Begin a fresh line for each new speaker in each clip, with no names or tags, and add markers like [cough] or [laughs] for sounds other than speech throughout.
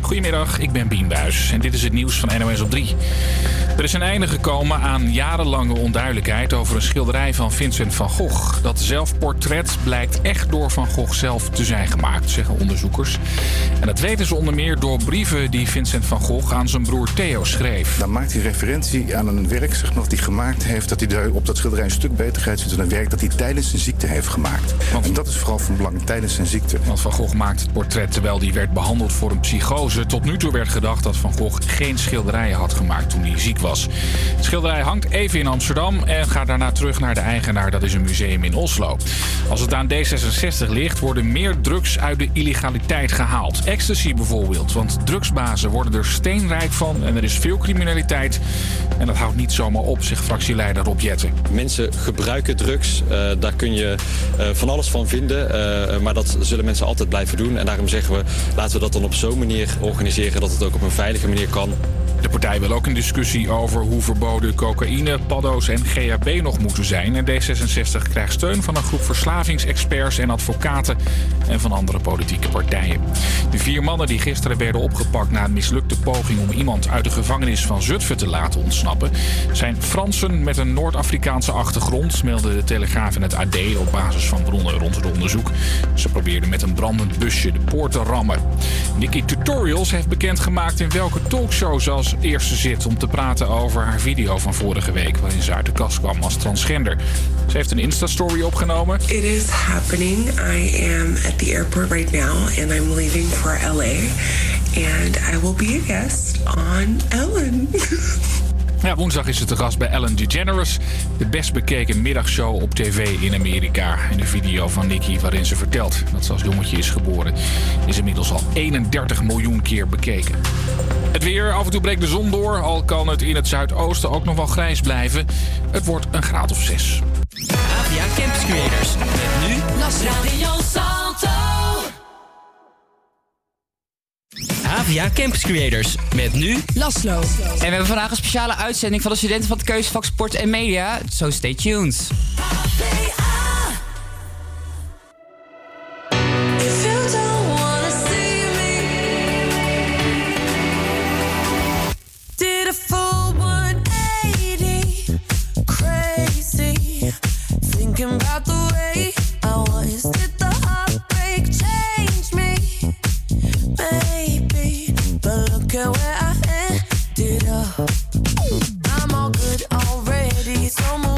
Goedemiddag, ik ben Bien Buis en dit is het nieuws van NOS op 3. Er is een einde gekomen aan jarenlange onduidelijkheid over een schilderij van Vincent van Gogh. Dat zelfportret blijkt echt door Van Gogh zelf te zijn gemaakt, zeggen onderzoekers. En dat weten ze onder meer door brieven die Vincent van Gogh aan zijn broer Theo schreef.
Dan maakt hij referentie aan een werk zeg maar, dat hij gemaakt heeft... dat hij daar op dat schilderij een stuk beter ziet dan een werk dat hij tijdens zijn ziekte heeft gemaakt.
Want-
en dat is vooral van belang tijdens zijn ziekte.
Want Van Gogh maakte het portret terwijl hij werd behandeld voor een psychose. Tot nu toe werd gedacht dat Van Gogh geen schilderijen had gemaakt toen hij ziek was. Het schilderij hangt even in Amsterdam en gaat daarna terug naar de eigenaar. Dat is een museum in Oslo. Als het aan D66 ligt, worden meer drugs uit de illegaliteit gehaald. Ecstasy bijvoorbeeld, want drugsbazen worden er steenrijk van en er is veel criminaliteit. En dat houdt niet zomaar op, zegt fractieleider Rob Jetten.
Mensen gebruiken drugs, eh, daar kun je eh, van alles van vinden. eh, maar dat zullen mensen altijd blijven doen. En daarom zeggen we, laten we dat dan op zo'n manier organiseren... dat het ook op een veilige manier kan.
De partij wil ook een discussie over hoe verboden cocaïne, paddo's en GHB nog moeten zijn. En D66 krijgt steun van een groep verslavingsexperts en advocaten en van andere politieke partijen. De vier mannen die gisteren werden opgepakt na een mislukte poging om iemand uit de gevangenis van Zutphen te laten ontsnappen, zijn Fransen met een Noord-Afrikaanse achtergrond, meldde de Telegraaf en het AD op basis van bronnen rond het onderzoek. Ze probeerden met een brandend busje de poort te rammen. Nikki Tutorials heeft bekendgemaakt in welke talkshow ze als eerste zit om te praten over haar video van vorige week, waarin ze uit de kast kwam als transgender. Ze heeft een Insta-story opgenomen.
It is happening. I am at the airport right now and I'm leaving for LA. And I will be a guest on Ellen. [laughs]
Ja, woensdag is ze te gast bij Ellen DeGeneres, de best bekeken middagshow op tv in Amerika. En de video van Nikki waarin ze vertelt dat ze als jongetje is geboren, is inmiddels al 31 miljoen keer bekeken. Het weer, af en toe breekt de zon door, al kan het in het zuidoosten ook nog wel grijs blijven. Het wordt een graad of 6.
Avia Campus. Met nu Avia Campus Creators. Met nu
Laslo.
En we hebben vandaag een speciale uitzending van de studenten van het keuzevak Sport en Media. So stay tuned.
If you don't wanna see me, did a full 180, crazy, thinking about the way I was. I'm all good already, so moved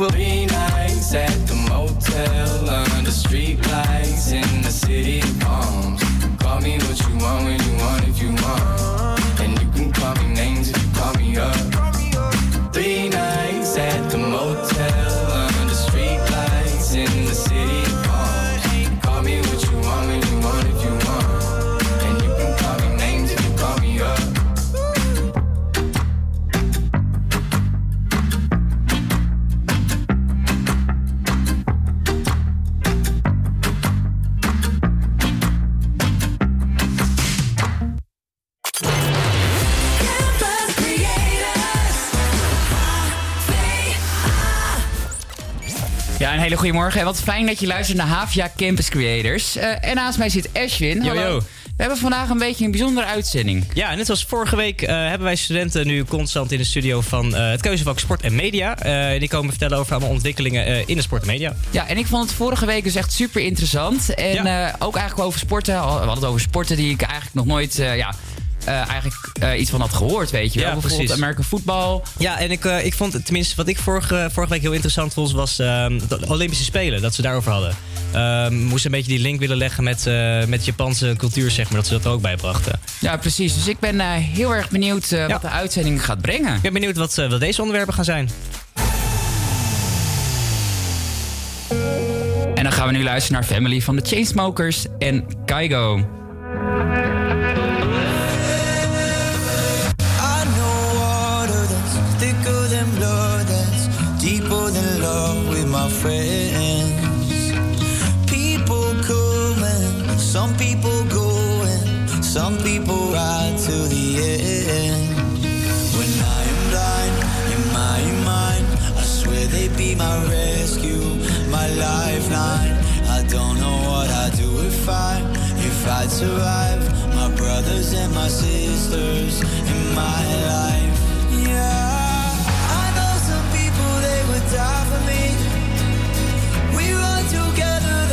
MIA for three nights at
hele goede morgen. En wat fijn dat je luistert naar Havia Campus Creators. Eh, en naast mij zit Ashwin.
Yo,
Hallo.
yo.
We hebben vandaag een beetje een bijzondere uitzending.
Ja, net zoals vorige week eh, hebben wij studenten nu constant in de studio van eh, het keuzevak Sport en Media. Die komen vertellen over allemaal ontwikkelingen in de sport en media.
Ja, en ik vond het vorige week dus echt super interessant. En
Ja.
ook eigenlijk over sporten. We hadden het over sporten die ik eigenlijk nog nooit ja, eh, eigenlijk, eh, iets van had gehoord, weet je wel.
Ja,
Bijvoorbeeld
precies.
American Football.
Ja, en ik, eh, ik vond, tenminste wat ik vorige, vorige week heel interessant vond, was ehm, de Olympische Spelen, dat ze daarover hadden. Ehm moesten een beetje die link willen leggen met, eh met Japanse cultuur, zeg maar, dat ze dat er ook bij brachten.
Ja, precies. Dus ik ben eh, heel erg benieuwd eh, wat de uitzending gaat brengen.
Ik ben benieuwd wat, eh, wat deze onderwerpen gaan zijn.
En dan gaan we nu luisteren naar Family van de Chainsmokers en Kaigo.
Friends. People come and some people go, and some people ride to the end. When I am blind in my mind, I swear they'd be my rescue, my lifeline. I don't know what I'd do if I, if I'd survive. My brothers and my sisters in my life. Yeah, I know some people they would die for me. We run together,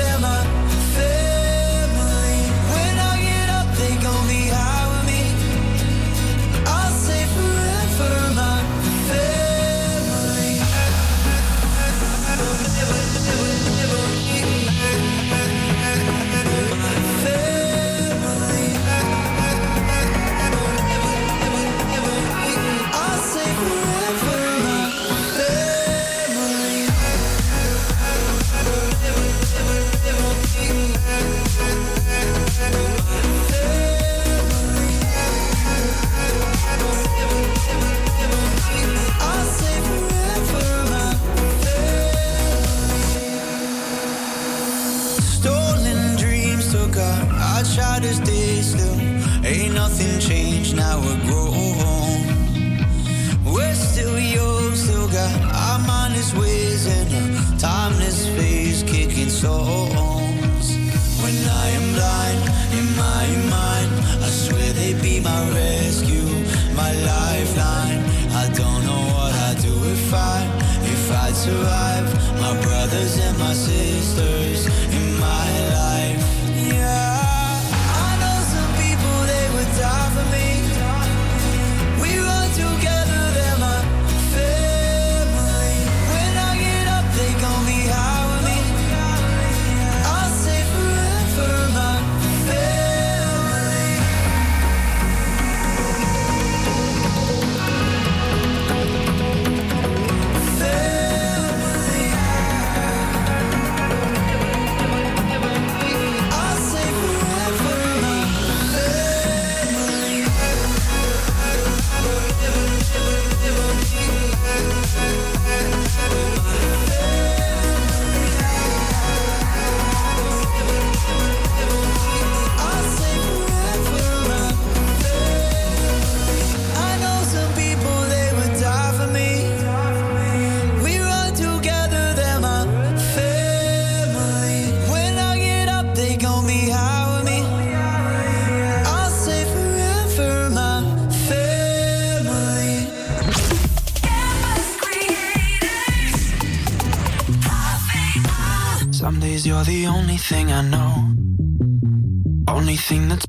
We're still young, still got our mindless ways and a timeless phase kicking songs. When I am blind in my mind, I swear they be my rescue, my lifeline. I don't know what I'd do if I, if I'd survive. My brothers and my sisters in my life. Yeah. I know some people, they would die for me.
only thing I know, only thing that's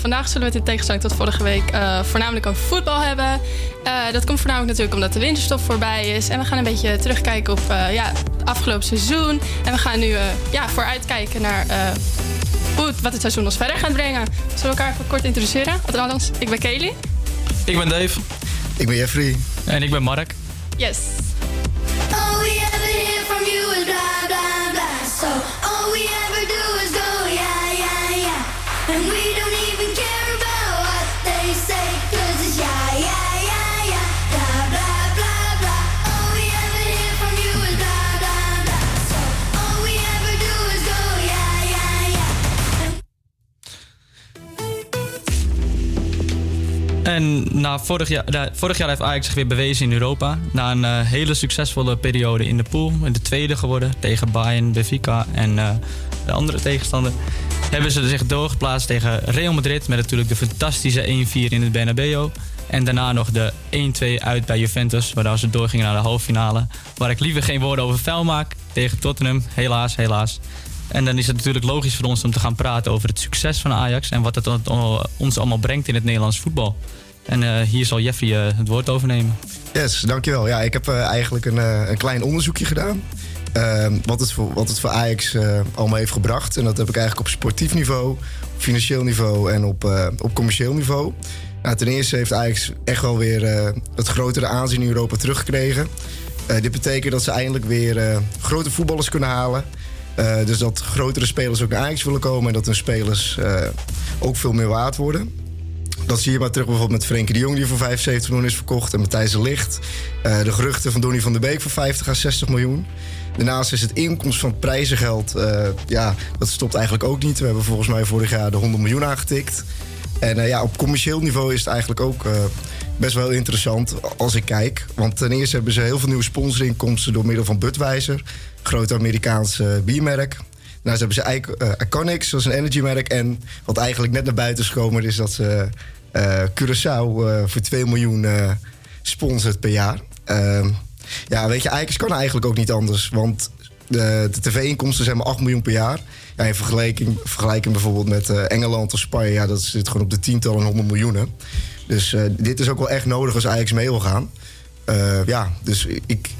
vandaag zullen we het in tegenstelling tot vorige week eh, voornamelijk over voetbal hebben. Eh, dat komt voornamelijk natuurlijk omdat de winterstop voorbij is. En we gaan een beetje terugkijken op eh, ja, het afgelopen seizoen. En we gaan nu eh, ja, vooruitkijken naar eh, hoe wat het seizoen ons verder gaat brengen. Zullen we elkaar even kort introduceren? Althans, ik ben Kelly.
Ik ben Dave. Ik ben Jeffrey.
En ik ben Mark.
Yes.
En na vorig, jaar, vorig jaar heeft Ajax zich weer bewezen in Europa. Na een eh, hele succesvolle periode in de pool. De tweede geworden tegen Bayern, Benfica en eh, de andere tegenstander. Hebben ze zich doorgeplaatst tegen Real Madrid. Met natuurlijk de fantastische 1-4 in het Bernabeu. En daarna nog de 1-2 uit bij Juventus. Waardoor ze doorgingen naar de halve finale. Waar ik liever geen woorden over vuil maak. Tegen Tottenham. Helaas, helaas. En dan is het natuurlijk logisch voor ons om te gaan praten over het succes van Ajax. En wat het on- ons allemaal brengt in het Nederlands voetbal. En eh, hier zal Jeffrey eh, het woord overnemen.
Yes, dankjewel. Ja, ik heb eh, eigenlijk een, een klein onderzoekje gedaan. Ehm, wat, het voor, wat het voor Ajax allemaal heeft gebracht. En dat heb ik eigenlijk op sportief niveau, financieel niveau en op, op commercieel niveau. Nou, ten eerste heeft Ajax echt wel weer het grotere aanzien in Europa teruggekregen. Dit betekent dat ze eindelijk weer grote voetballers kunnen halen. Dus dat grotere spelers ook naar Ajax willen komen en dat hun spelers ook veel meer waard worden. Dat zie je maar terug bijvoorbeeld met Frenkie de Jong die voor 75 miljoen is verkocht. En Matthijs de Ligt. Eh, de geruchten van Donny van der Beek voor 50 à 60 miljoen. Daarnaast is het inkomst van prijzengeld, eh, ja, dat stopt eigenlijk ook niet. We hebben volgens mij vorig jaar de 100 miljoen aangetikt. En eh, ja, op commercieel niveau is het eigenlijk ook best wel interessant als ik kijk. Want ten eerste hebben ze heel veel nieuwe sponsorinkomsten door middel van Budweiser. Groot Amerikaans eh, biermerk. Daarnaast hebben ze Ic- eh, Iconics, dat is een energiemerk. En wat eigenlijk net naar buiten is gekomen, is dat ze eh Curaçao eh, voor 2 miljoen sponsort per jaar. Ehm, ja, weet je, Ajax kan eigenlijk ook niet anders. Want de, tv-inkomsten zijn maar 8 miljoen per jaar. Ja, in vergelijking, vergelijking bijvoorbeeld met Engeland of Spanje... Ja, dat zit gewoon op de tientallen en honderd miljoenen. Dus dit is ook wel echt nodig als Ajax mee wil gaan. Ja, dus, ik,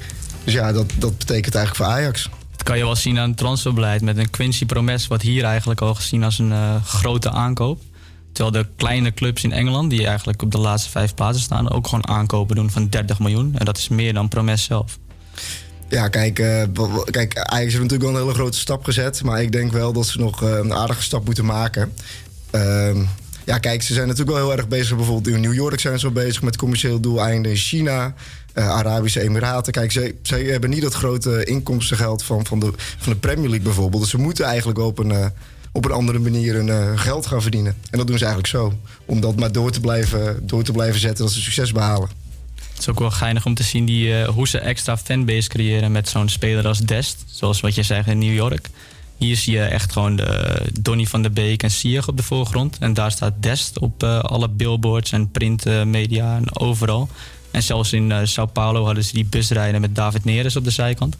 dus ja, dat, dat betekent eigenlijk voor Ajax.
Dat kan je wel zien aan het transferbeleid met een Quincy Promes, wat hier eigenlijk al gezien als een eh, grote aankoop. Terwijl de kleine clubs in Engeland, die eigenlijk op de laatste vijf plaatsen staan, ook gewoon aankopen doen van 30 miljoen. En dat is meer dan Promes zelf.
Ja, kijk, wa- kijk, Ajax heeft natuurlijk wel een hele grote stap gezet. Maar ik denk wel dat ze nog eh, een aardige stap moeten maken. Ehm, ja, kijk, ze zijn natuurlijk wel heel erg bezig. Bijvoorbeeld in New York zijn ze wel bezig met commercieel doeleinden. In China, eh, Arabische Emiraten. Kijk, ze hebben niet dat grote inkomstengeld van, van, de, van de Premier League bijvoorbeeld. Dus ze moeten eigenlijk op een, eh, op een andere manier hun eh, geld gaan verdienen. En dat doen ze eigenlijk zo. Om dat maar door te blijven, door te blijven zetten dat ze succes behalen.
Het is ook wel geinig om te zien die, hoe ze extra fanbase creëren met zo'n speler als Dest. Zoals wat je zegt in New York. Hier zie je echt gewoon de Donny van der Beek en Sieg op de voorgrond. En daar staat Dest op alle billboards en printmedia en overal. En zelfs in eh, Sao Paulo hadden ze die busrijden met David Neres op de zijkant.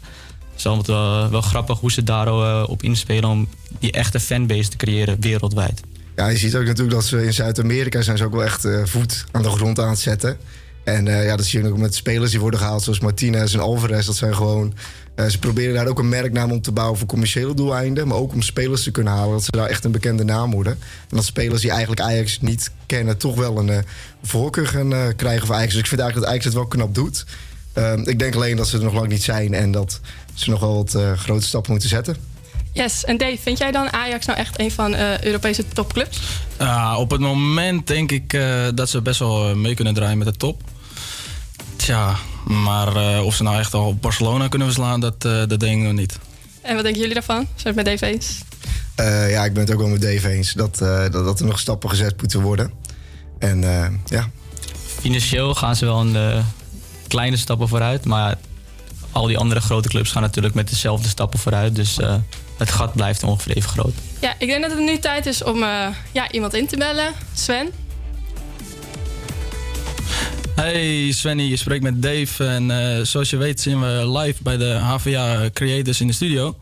Het is altijd wel, grappig hoe ze daarop op inspelen om die echte fanbase te creëren wereldwijd.
Ja, je ziet ook natuurlijk dat ze in Zuid-Amerika zijn ze ook wel echt eh, voet aan de grond aan het zetten. En eh, ja, dat zie je ook met spelers die worden gehaald, zoals Martinez en Alvarez. Dat zijn gewoon. Eh, ze proberen daar ook een merknaam om te bouwen voor commerciële doeleinden. Maar ook om spelers te kunnen halen. Dat ze daar echt een bekende naam worden. En dat spelers die eigenlijk Ajax niet kennen, toch wel een eh, voorkeur gaan eh, krijgen voor Ajax. Dus ik vind eigenlijk dat Ajax het wel knap doet. Ehm, ik denk alleen dat ze er nog lang niet zijn. En dat ze nog wel wat eh, grote stappen moeten zetten.
Yes, en Dave, vind jij dan Ajax nou echt een van eh Europese topclubs?
Ja, op het moment denk ik eh, dat ze best wel mee kunnen draaien met de top. Tja, maar eh, of ze nou echt al Barcelona kunnen verslaan, dat, eh, dat denk ik niet.
En wat denken jullie daarvan? Zijn het met Dave eens?
Eh, ja, ik ben het ook wel met Dave eens. Dat, eh, dat, dat er nog stappen gezet moeten worden. En eh, ja,
Financieel gaan ze wel een kleine stappen vooruit. Maar al die andere grote clubs gaan natuurlijk met dezelfde stappen vooruit. Dus eh, het gat blijft ongeveer even groot.
Ja, ik denk dat het nu tijd is om eh, ja, iemand in te bellen. Sven?
Hey Svenny, je spreekt met Dave. En eh, zoals je weet zijn we live bij de HVA Creators in de studio.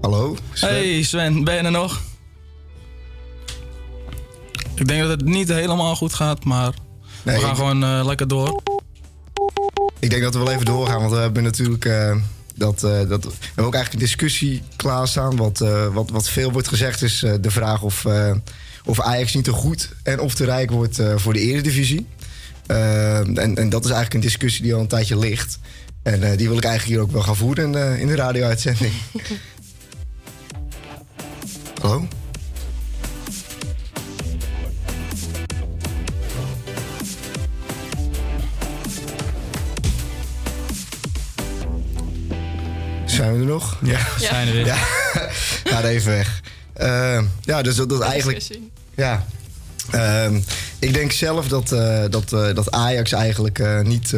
Hallo?
Hey Sven, ben je er nog? Ik denk dat het niet helemaal goed gaat, maar
Nee,
we gaan
ik-
gewoon eh, lekker door.
Ik denk dat we wel even doorgaan, want we hebben natuurlijk eh, dat, dat, we hebben ook eigenlijk een discussie klaarstaan. Wat, wat, wat veel wordt gezegd is de vraag of, of Ajax niet te goed en of te rijk wordt eh, voor de Eredivisie. Eh, en, en dat is eigenlijk een discussie die al een tijdje ligt. En eh, die wil ik eigenlijk hier ook wel gaan voeren in de, in de radio-uitzending. [laughs] Hallo? Zijn we er nog? Ja,
Ja. zijn er weer.
Ja, [laughs] gaat even weg. Eh, ja, dus dat, dat eigenlijk... Ja. Ehm, ik denk zelf dat, eh, dat, eh, dat Ajax eigenlijk eh, niet,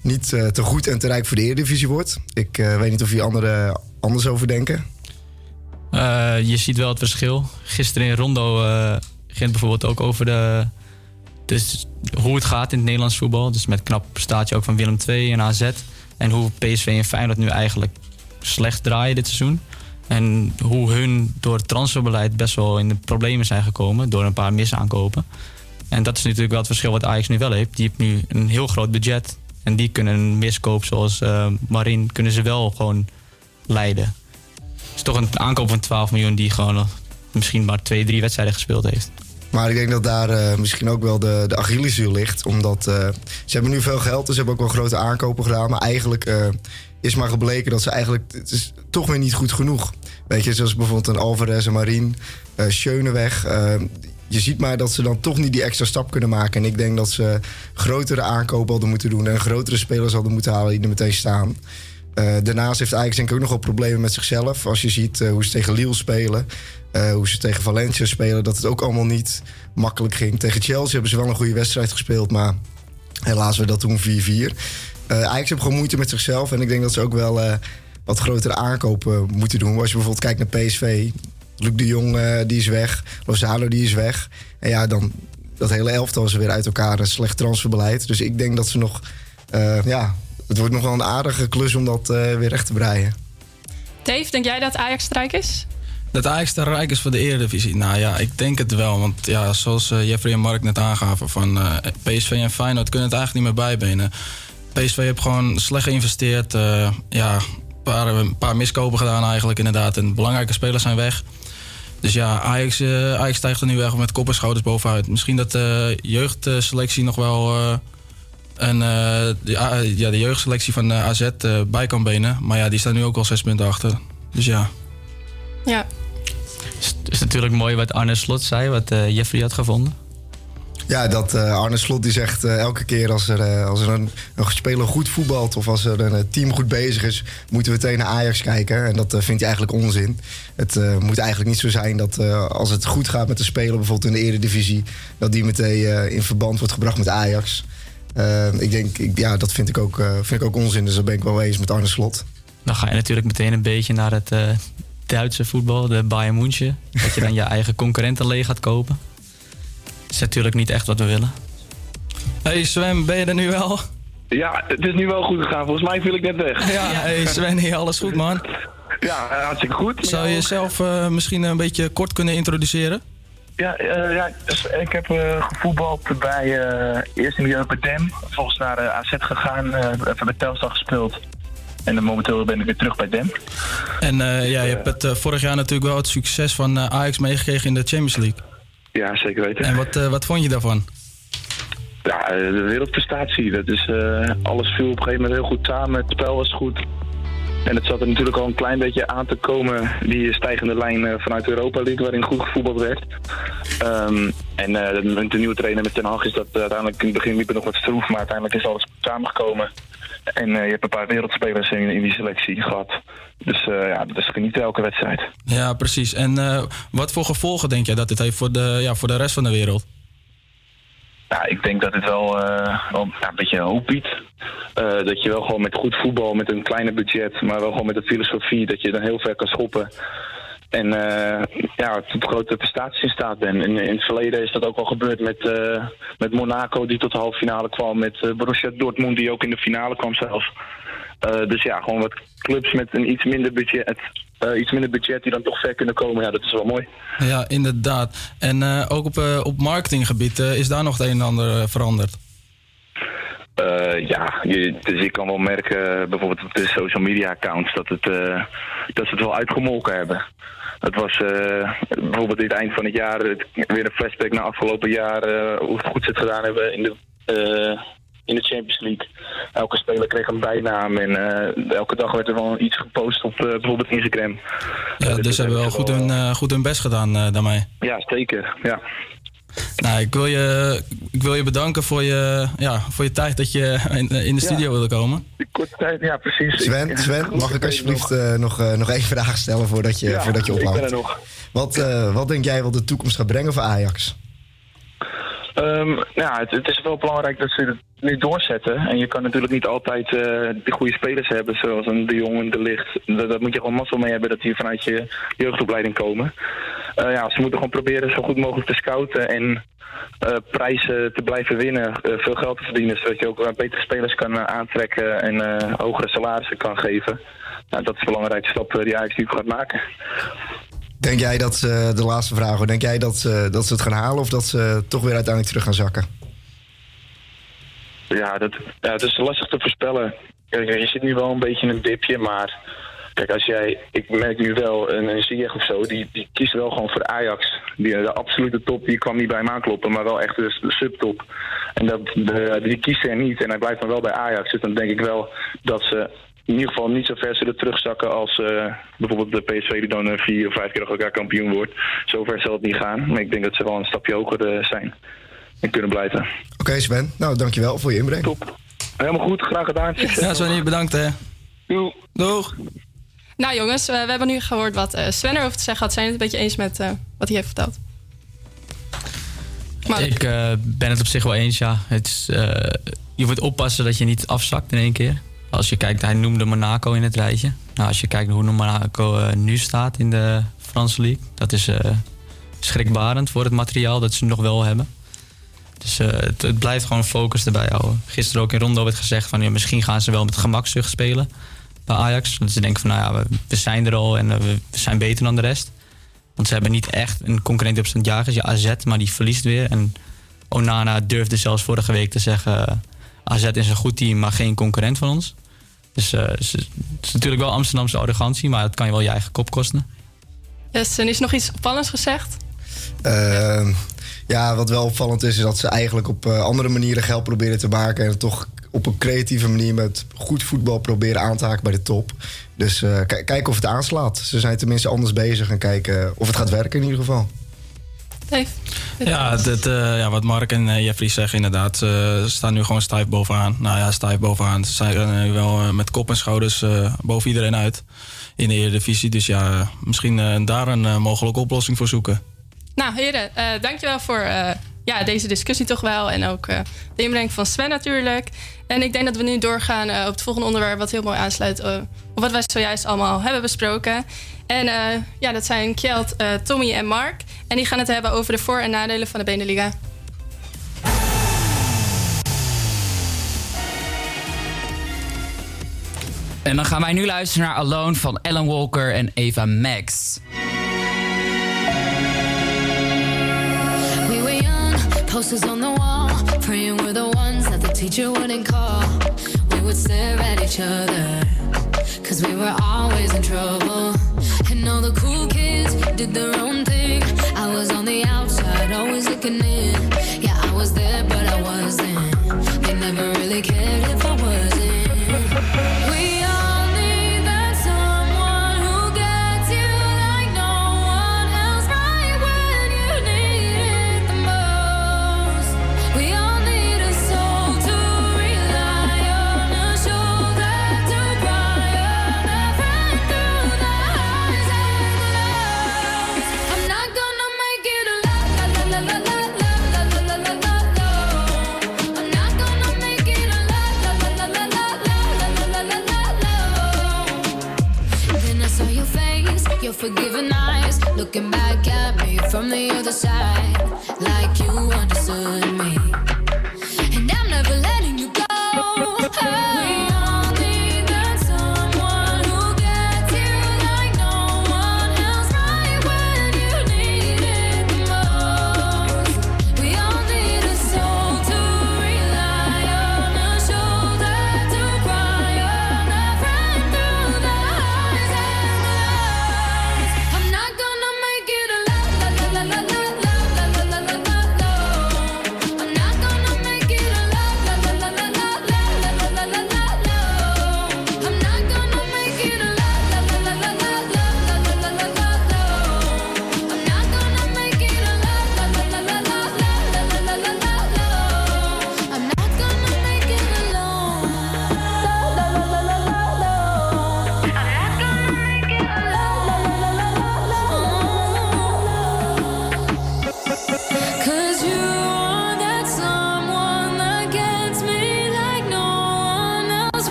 niet te goed en te rijk voor de Eredivisie wordt. Ik weet niet of jullie anderen anders over denken.
Je ziet wel het verschil. Gisteren in Rondo ging het bijvoorbeeld ook over de, dus hoe het gaat in het Nederlands voetbal. Dus met knap prestatie ook van Willem II en AZ. En hoe PSV en Feyenoord nu eigenlijk slecht draaien dit seizoen. En hoe hun door het transferbeleid best wel in de problemen zijn gekomen. Door een paar misaankopen. En dat is natuurlijk wel het verschil wat Ajax nu wel heeft. Die heeft nu een heel groot budget. En die kunnen een miskoop zoals eh, Marin kunnen ze wel gewoon leiden. Het is toch een aankoop van 12 miljoen die gewoon nog misschien maar twee, drie wedstrijden gespeeld heeft.
Maar ik denk dat daar eh, misschien ook wel de, de ligt. Omdat eh, ze hebben nu veel geld, dus ze hebben ook wel grote aankopen gedaan. Maar eigenlijk eh, is maar gebleken dat ze eigenlijk... Het is toch weer niet goed genoeg. Weet je, zoals bijvoorbeeld een Alvarez en Marien, eh Schöneweg. je ziet maar dat ze dan toch niet die extra stap kunnen maken. En ik denk dat ze grotere aankopen hadden moeten doen... en grotere spelers hadden moeten halen die er meteen staan. Eh, daarnaast heeft Ajax denk ik ook nog problemen met zichzelf. Als je ziet eh, hoe ze tegen Lille spelen, eh, hoe ze tegen Valencia spelen, dat het ook allemaal niet makkelijk ging. Tegen Chelsea hebben ze wel een goede wedstrijd gespeeld, maar helaas werd dat toen 4-4. Eh, Ajax heeft gewoon moeite met zichzelf en ik denk dat ze ook wel wat grotere aankopen moeten doen. Als je bijvoorbeeld kijkt naar PSV, Luc de Jong die is weg, Lozano die is weg. En ja, dan dat hele elftal is weer uit elkaar, een slecht transferbeleid. Dus ik denk dat ze nog, ja, het wordt nog wel een aardige klus om dat eh, weer recht te breien.
Dave, denk jij dat Ajax strijk is?
Dat Ajax te rijk is voor de Eredivisie? Nou ja, ik denk het wel. Want ja, zoals eh, Jeffrey en Mark net aangaven... van eh, PSV en Feyenoord kunnen het eigenlijk niet meer bijbenen. PSV heeft gewoon slecht geïnvesteerd. eh, ja, een paar, een paar miskopen gedaan eigenlijk inderdaad. En belangrijke spelers zijn weg. Dus ja, Ajax, eh, Ajax stijgt er nu echt met kop en schouders bovenuit. Misschien dat de jeugdselectie nog wel... en eh, de, ah, ja, de jeugdselectie van eh, AZ eh, bij kan benen. Maar ja, die staan nu ook al zes punten achter. Dus ja.
Ja.
Het is natuurlijk mooi wat Arne Slot zei, wat Jeffrey had gevonden.
Ja, dat eh, Arne Slot die zegt eh, elke keer als er, als er een, een speler goed voetbalt of als er een team goed bezig is, moeten we meteen naar Ajax kijken. En dat vindt hij eigenlijk onzin. Het eh, moet eigenlijk niet zo zijn dat eh, als het goed gaat met de speler, bijvoorbeeld in de Eredivisie, dat die meteen eh, in verband wordt gebracht met Ajax. Eh, ik denk, ik, ja, dat vind ik, ook, eh, vind ik ook onzin. Dus dat ben ik wel eens met Arne Slot.
Dan ga je natuurlijk meteen een beetje naar het eh, Duitse voetbal, de Bayern München. Dat je dan je eigen concurrenten leeg gaat kopen. Dat is natuurlijk niet echt wat we willen.
Hey Sven, ben je er nu wel?
Ja, het is nu wel goed gegaan. Volgens mij viel ik net weg.
Ja, hey Sven, hier, alles goed man?
Ja, hartstikke goed.
Zou je jezelf eh, misschien een beetje kort kunnen introduceren?
Ja, eh, ja dus ik heb eh, gevoetbald bij eh eerst in de jeugd bij Dem. Vervolgens naar AZ gegaan, even bij Telstar gespeeld. En dan momenteel ben ik weer terug bij Dem.
En ja, je hebt het vorig jaar natuurlijk wel het succes van Ajax meegekregen in de Champions League.
Ja, zeker weten.
En wat, wat vond je daarvan?
Ja, de wereldprestatie. Dat is, alles viel op een gegeven moment heel goed samen. Het spel was goed. En het zat er natuurlijk al een klein beetje aan te komen, die stijgende lijn eh, vanuit Europa League, waarin goed gevoetbald werd. Ehm, en met de nieuwe trainer met Ten Hag is dat eh, uiteindelijk in het begin liep nog wat stroef, maar uiteindelijk is alles samengekomen. En je hebt een paar wereldspelers in, die selectie gehad. Dus ja, dat is genieten elke wedstrijd.
Ja, precies. En wat voor gevolgen denk jij dat dit heeft voor de, ja, voor de rest van de wereld?
Ja, ik denk dat het wel, eh, wel een beetje hoop biedt. Eh, dat je wel gewoon met goed voetbal, met een kleine budget, maar wel gewoon met een filosofie, dat je dan heel ver kan schoppen. En eh, ja, tot grote prestaties in staat bent. In, in het verleden is dat ook al gebeurd met, met Monaco, die tot de halve finale kwam. Met Borussia Dortmund, die ook in de finale kwam zelfs. Eh, dus ja, gewoon wat clubs met een iets minder budget, eh, iets minder budget die dan toch ver kunnen komen. Ja, dat is wel mooi.
Ja, inderdaad. En eh, ook op, op marketinggebied is daar nog het een en ander veranderd.
Ja, je, dus je kan wel merken, bijvoorbeeld op de social media accounts, dat, het, dat ze het wel uitgemolken hebben. Het was eh, bijvoorbeeld dit eind van het jaar het- weer een flashback naar afgelopen jaar, eh, hoe goed ze het gedaan hebben in de, in de Champions League. Elke speler kreeg een bijnaam en eh, elke dag werd er wel iets gepost op eh, bijvoorbeeld Instagram.
Ja, dus ze hebben wel goed hun, eh, goed hun best gedaan eh, daarmee.
Ja, zeker. Ja.
Nou, ik wil je, ik wil je bedanken voor je, ja, voor je tijd dat je in, in de studio wilde komen.
Korte tijd, ja precies.
Sven, Sven mag ik alsjeblieft eh, nog, eh, nog één vraag stellen voordat je,
Ja,
voordat je
ik ben
ophoudt?
er nog.
Wat, eh, wat denk jij wat de toekomst gaat brengen voor Ajax?
Ehm, ja, het, het is wel belangrijk dat ze het nu doorzetten. En je kan natuurlijk niet altijd eh de goede spelers hebben, zoals een De Jong en De Licht. Daar moet je gewoon mazzel mee hebben dat die vanuit je jeugdopleiding komen. Eh, ja, ze moeten gewoon proberen zo goed mogelijk te scouten en eh, prijzen te blijven winnen. veel geld te verdienen, zodat je ook betere spelers kan aantrekken en hogere salarissen kan geven. Nou, dat is de belangrijkste stap die Ajax nu gaat maken.
Denk jij dat ze, de laatste vraag hoor, denk jij dat, ze- dat ze het gaan halen of dat ze toch weer uiteindelijk terug gaan zakken?
Ja, dat, het is lastig te voorspellen. Je zit nu wel een beetje in een dipje, maar kijk, als jij, ik merk nu wel, een, een of zo, die, die kiest wel gewoon voor Ajax. Die, de absolute top, die kwam niet bij hem aankloppen, maar wel echt de, de subtop. En dat, de, die kiest er niet en hij blijft dan wel bij Ajax. Dus dan denk ik wel dat ze in ieder geval niet zo ver zullen terugzakken als eh, bijvoorbeeld de PSV die dan eh, vier of vijf keer achter elkaar kampioen wordt. Zover zal het niet gaan, maar ik denk dat ze wel een stapje hoger eh, zijn en kunnen blijven.
Oké Sven, nou dankjewel voor je inbreng.
Helemaal goed, graag gedaan. Succes.
Ja, Sven, bedankt hè. Doeg.
Nou jongens, we, we hebben nu gehoord wat eh Sven erover te zeggen had. Zijn het een beetje eens met eh, wat hij heeft verteld? Maar
Ik eh, ben het op zich wel eens, ja. Het is, eh, je moet oppassen dat je niet afzakt in één keer. Als je kijkt, hij noemde Monaco in het rijtje. Nou, als je kijkt hoe Monaco eh, nu staat in de Franse League... dat is eh, schrikbarend voor het materiaal dat ze nog wel hebben. Dus eh, het, blijft gewoon focus erbij houden. Gisteren ook in Rondo werd gezegd van... Misschien gaan ze wel met gemakzucht spelen bij Ajax. Dat ze denken van, nou ja, we, zijn er al en we, zijn beter dan de rest. Want ze hebben niet echt een concurrent op zijn jagers. Ja, AZ, maar die verliest weer. En Onana durfde zelfs vorige week te zeggen... AZ is een goed team, maar geen concurrent van ons. Dus eh, het is- het is natuurlijk wel Amsterdamse arrogantie... maar het kan je wel je eigen kop kosten.
yes, en is nog iets opvallends gezegd?
Ehm, ja, wat wel opvallend is, is dat ze eigenlijk op eh, andere manieren geld proberen te maken. En het toch op een creatieve manier met goed voetbal proberen aan te haken bij de top. Dus eh, k- kijken of het aanslaat. Ze zijn tenminste anders bezig en kijken of het gaat werken in ieder geval.
Dave?
Ja, dit, eh, ja, wat Mark en eh, Jeffrey zeggen inderdaad. Ze staan nu gewoon stijf bovenaan. Nou ja, stijf bovenaan. Ze zijn nu wel eh, met kop en schouders eh, boven iedereen uit in de Eredivisie. Dus ja, misschien eh, daar een eh, mogelijke oplossing voor zoeken.
Nou heren, eh, dankjewel voor eh, ja, deze discussie toch wel. En ook eh, de inbreng van Sven natuurlijk. En ik denk dat we nu doorgaan eh, op het volgende onderwerp... wat heel mooi aansluit eh, op wat wij zojuist allemaal hebben besproken. En ja, dat zijn Kjeld, Tommy en Mark. En die gaan het hebben over de voor- en nadelen van de Beneliga.
En dan gaan wij nu luisteren naar Alone van Ellen Walker en Eva Max.
Posters on the wall, praying we're the ones that the teacher wouldn't call. We would stare at each other, cause we were always in trouble. And all the cool kids did their own thing. I was on the outside, always looking in. Yeah, I was there, but I wasn't. They never really cared if I side,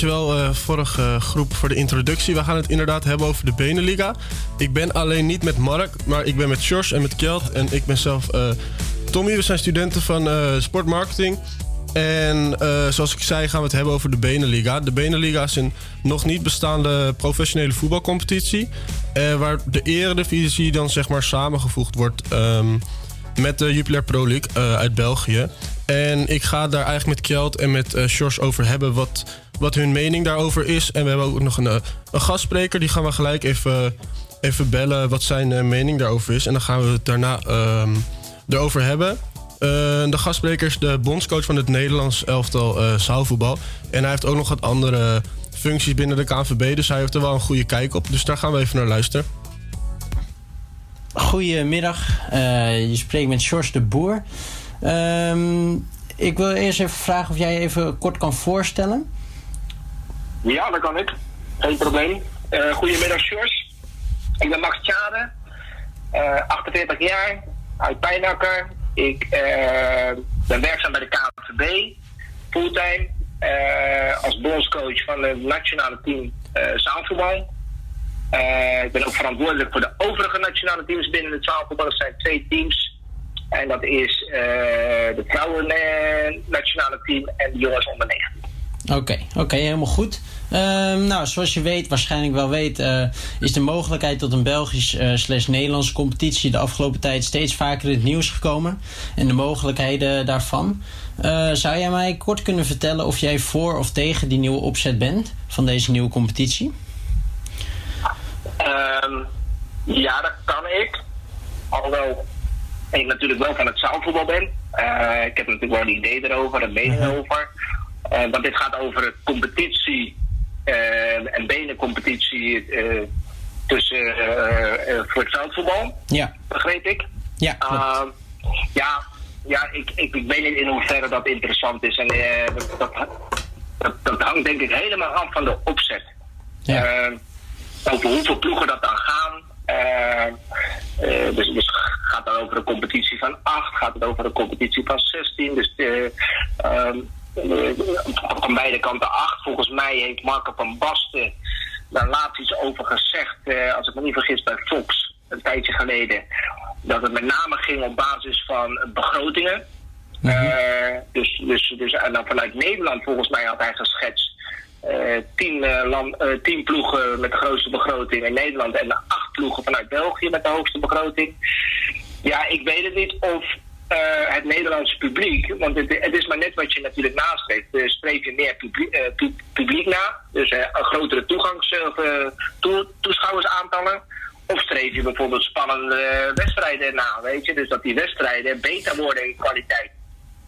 dankjewel eh vorige groep voor de introductie. We gaan het inderdaad hebben over de Beneliga. Ik ben alleen niet met Mark, maar ik ben met George en met Kjeld. En ik ben zelf eh, Tommy. We zijn studenten van eh, sportmarketing. En eh, zoals ik zei gaan we het hebben over de Beneliga. De Beneliga is een nog niet bestaande professionele voetbalcompetitie. eh, waar de eredivisie dan zeg maar samengevoegd wordt ehm, met de Jupiler Pro League eh, uit België. En ik ga daar eigenlijk met Kjeld en met eh Sjors over hebben wat, wat hun mening daarover is. En we hebben ook nog een, eh, een gastspreker, die gaan we gelijk even, even bellen wat zijn eh, mening daarover is. En dan gaan we het daarna ehm, erover hebben. Eh, de gastspreker is de bondscoach van het Nederlands elftal eh zaalvoetbal. En hij heeft ook nog wat andere functies binnen de KNVB, dus hij heeft er wel een goede kijk op. Dus daar gaan we even naar luisteren.
Goedemiddag, Eh je spreekt met George de Boer. Ehm, ik wil eerst even vragen of jij even kort kan voorstellen.
Ja, dat kan ik. Geen probleem. Eh goedemiddag, Sjors. Ik ben Max Tjade, eh 48 jaar, uit Pijnakker. Ik eh, ben werkzaam bij de KNVB, fulltime, als bondscoach van het nationale team zaalvoetbal. Ik ben ook verantwoordelijk voor de overige nationale teams binnen het zaalvoetbal. Dat zijn twee teams. En dat is eh de vrouwen nationale team en de jongens onder 19.
Oké, oké, helemaal goed. Ehm, nou, zoals je weet, waarschijnlijk wel weet, eh, is de mogelijkheid tot een Belgisch eh, slash Nederlandse competitie de afgelopen tijd steeds vaker in het nieuws gekomen. En de mogelijkheden daarvan. Eh, zou jij mij kort kunnen vertellen of jij voor of tegen die nieuwe opzet bent van deze nieuwe competitie?
Ehm, ja, dat kan ik. Alhoewel ik natuurlijk wel van het zaalvoetbal ben. Ik heb natuurlijk wel een idee erover, een mening over. Eh, want dit gaat over een competitie eh, en benencompetitie eh tussen voor het veldvoetbal,
Ja.
begreep ik.
Ja,
ja, ja ik, ik, ik weet niet in hoeverre dat interessant is. En dat, dat, dat, hangt denk ik helemaal af van de opzet. Ehm, over hoeveel ploegen dat dan gaan. Dus, dus gaat het over een competitie van 8, gaat het over een competitie van 16. Dus eh, ehm, van beide kanten 8. Volgens mij heeft Marco van Basten daar laatst iets over gezegd, eh, als ik me niet vergis, bij Fox, een tijdje geleden. Dat het met name ging op basis van begrotingen. Eh, dus, dus, dus en dan vanuit Nederland, volgens mij had hij geschetst. eh, tien, eh, land, tien ploegen met de grootste begroting in Nederland en acht ploegen vanuit België met de hoogste begroting. Ja, ik weet het niet of het Nederlandse publiek, want het, het is maar net wat je natuurlijk nastreeft. Uh, streef je meer publiek, eh, pu- publiek na, dus eh, een grotere toegangs, eh, toe- toeschouwersaantallen. Of streef je bijvoorbeeld spannende wedstrijden na, weet je? Dus dat die wedstrijden beter worden in kwaliteit.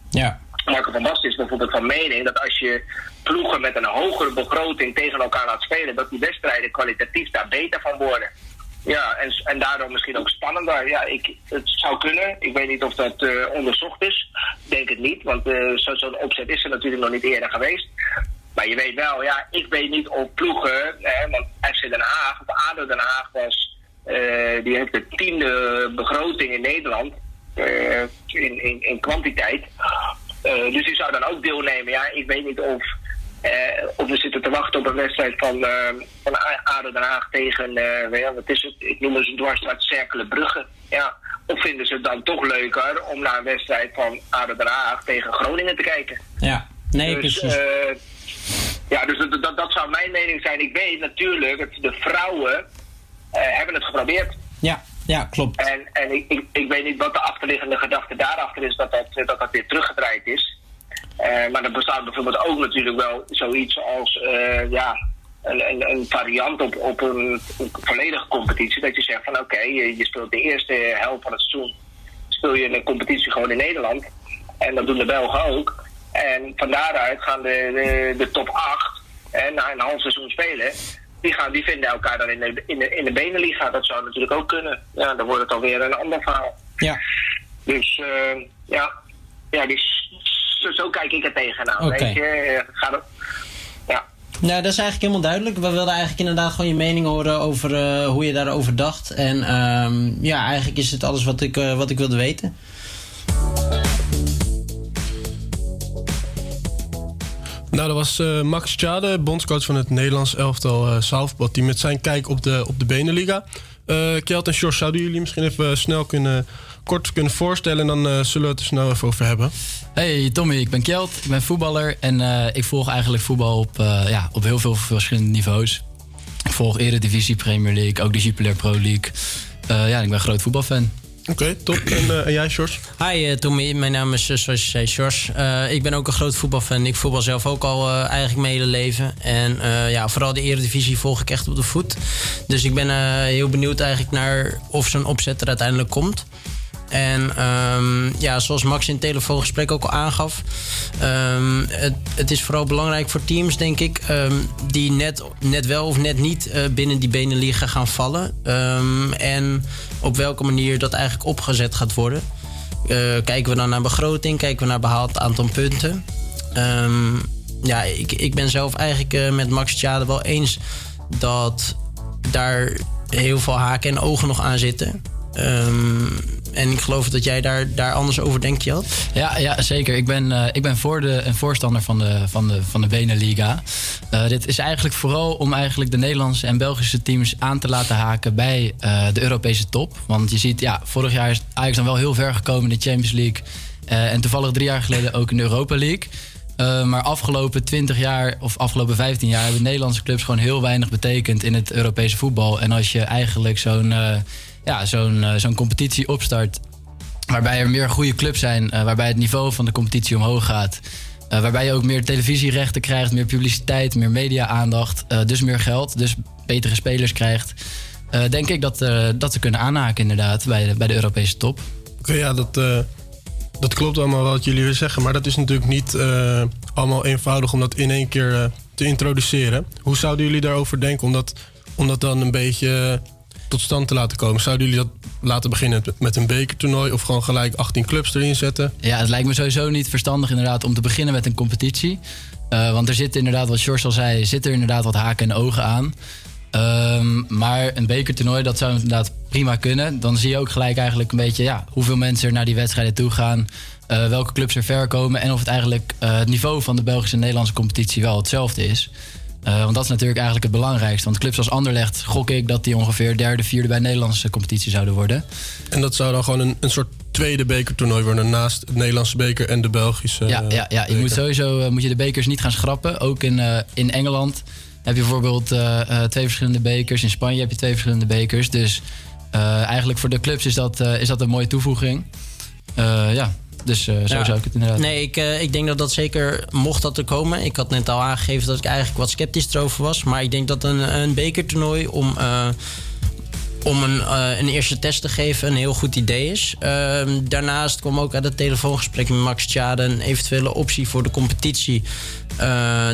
Ja.
Marco van Basten is bijvoorbeeld van mening dat als je ploegen met een hogere begroting tegen elkaar laat spelen, dat die wedstrijden kwalitatief daar beter van worden. Ja, en, en daardoor misschien ook spannender. Ja, ik, het zou kunnen. Ik weet niet of dat eh, onderzocht is. Denk het niet, want eh, zo- zo'n opzet is er natuurlijk nog niet eerder geweest. Maar je weet wel, ja, ik weet niet of ploegen, hè, want FC Den Haag, of ADO Den Haag was, eh, die heeft de tiende begroting in Nederland in, in, in kwantiteit. Dus die zou dan ook deelnemen. Ja, ik weet niet of, eh, of we zitten te wachten op een wedstrijd van, eh van ADO Den Haag tegen, eh, wat is het? Ik noem het een dwarsstraat Cerkelen Brugge. Ja. Of vinden ze het dan toch leuker om naar een wedstrijd van ADO Den Haag tegen Groningen te kijken?
Ja, nee,
dus,
precies.
ja, dus dat, dat, dat zou mijn mening zijn. Ik weet natuurlijk, het, de vrouwen hebben het geprobeerd.
Ja, ja, klopt.
En, en ik, ik, ik weet niet wat de achterliggende gedachte daarachter is, dat dat, dat, dat weer teruggedraaid is. Eh, maar er bestaat bijvoorbeeld ook natuurlijk wel zoiets als eh, ja, een, een, een variant op, op een, een volledige competitie. Dat je zegt van oké, je, je speelt de eerste helft van het seizoen speel je een competitie gewoon in Nederland. En dat doen de Belgen ook. En van daaruit gaan de, de, de top 8 hè, na een half seizoen spelen. Die, gaan, die vinden elkaar dan in de, in de, in de Beneliga. Dat zou natuurlijk ook kunnen. Ja, dan wordt het alweer een ander verhaal.
Ja.
Dus eh, ja, ja dus, zo, zo kijk ik er tegenaan.
Oké.
Weet je, Eh, gaat het, ja.
Nou, dat is eigenlijk helemaal duidelijk. We wilden eigenlijk inderdaad gewoon je mening horen over eh, hoe je daarover dacht. En ehm, ja, eigenlijk is het alles wat ik, eh, wat ik wilde weten.
Nou, dat was eh, Max Tjade, bondscoach van het Nederlands elftal uh, zaalvoetbalteam... met zijn kijk op de, op de Beneliga. Eh Kjeld en Sjors, zouden jullie misschien even snel kunnen, kort kunnen voorstellen... en dan eh, zullen we het er snel even over hebben.
Hey Tommy, ik ben Kjeld, ik ben voetballer en eh, ik volg eigenlijk voetbal op, eh, ja, op heel veel verschillende niveaus. Ik volg Eredivisie, Premier League, ook de Jupiler Pro League. Eh, ja, ik ben een groot voetbalfan.
Oké, top. En, en jij, Sjors?
Hi uh, Tommy, mijn naam is zoals je zei Sjors. Uh, ik ben ook een groot voetbalfan. Ik voetbal zelf ook al uh, eigenlijk mijn hele leven. En uh, ja, vooral de Eredivisie volg ik echt op de voet. Dus ik ben uh, heel benieuwd eigenlijk naar of zo'n opzet er uiteindelijk komt. En um, ja, zoals Max in het telefoongesprek ook al aangaf, um, het, het, is vooral belangrijk voor teams, denk ik, um, die net, net wel of net niet uh, binnen die Beneliga gaan vallen. en op welke manier dat eigenlijk opgezet gaat worden. Uh, kijken we dan naar begroting, kijken we naar behaald aantal punten. ja, ik, ik ben zelf eigenlijk uh, met Max Tjade wel eens dat daar heel veel haken en ogen nog aan zitten. Um, en ik geloof dat jij daar, daar anders over denkt, Jad.
Ja, ja zeker. Ik ben, uh, ik ben voor de, een voorstander van de, van de, van de Beneliga. Uh, dit is eigenlijk vooral om eigenlijk de Nederlandse en Belgische teams aan te laten haken bij uh, de Europese top. Want je ziet, ja, vorig jaar is Ajax dan wel heel ver gekomen in de Champions League. en toevallig drie jaar geleden ook in de Europa League. Eh, maar afgelopen 20 jaar of afgelopen 15 jaar hebben Nederlandse clubs gewoon heel weinig betekend in het Europese voetbal. En als je eigenlijk zo'n eh, ja, zo'n eh, zo'n competitie opstart, waarbij er meer goede clubs zijn, eh, waarbij het niveau van de competitie omhoog gaat. eh, waarbij je ook meer televisierechten krijgt, meer publiciteit, meer media-aandacht, dus meer geld, dus betere spelers krijgt. denk ik dat, dat ze kunnen aanhaken inderdaad bij de, bij de Europese top.
Oké, ja, dat, dat klopt allemaal wat jullie weer zeggen. Maar dat is natuurlijk niet allemaal eenvoudig om dat in één keer te introduceren. Hoe zouden jullie daarover denken om dat, om dat dan een beetje tot stand te laten komen? Zouden jullie dat laten beginnen met- een bekertoernooi of gewoon gelijk 18 clubs erin zetten?
Ja, het lijkt me sowieso niet verstandig inderdaad om te beginnen met een competitie. Eh, want er zit inderdaad, wat George al zei, zit er inderdaad wat haken en ogen aan. Ehm, maar een bekertoernooi, dat zou inderdaad prima kunnen. Dan zie je ook gelijk eigenlijk een beetje ja, hoeveel mensen er naar die wedstrijden toe gaan. eh, welke clubs er ver komen. En of het eigenlijk eh, het niveau van de Belgische en Nederlandse competitie wel hetzelfde is. Eh, want dat is natuurlijk eigenlijk het belangrijkste. Want clubs als Anderlecht gok ik dat die ongeveer derde, vierde bij de Nederlandse competitie zouden worden.
En dat zou dan gewoon een, een soort tweede bekertoernooi worden naast het Nederlandse beker en de Belgische.
Ja, ja, ja. je moet sowieso eh, moet je de bekers niet gaan schrappen. Ook in, eh, in Engeland heb je bijvoorbeeld twee verschillende bekers. In Spanje heb je twee verschillende bekers. Dus eigenlijk voor de clubs is dat, is dat een mooie toevoeging. Ja, dus eh, zo
Ja.
zou ik het inderdaad.
Nee, ik, eh, ik denk dat dat zeker mocht dat er komen. Ik had net al aangegeven dat ik eigenlijk wat sceptisch erover was. Maar ik denk dat een, een bekertoernooi om, eh, om een, een eerste test te geven een heel goed idee is. Ehm, daarnaast kwam ook uit het telefoongesprek met Max Tjade een eventuele optie voor de competitie.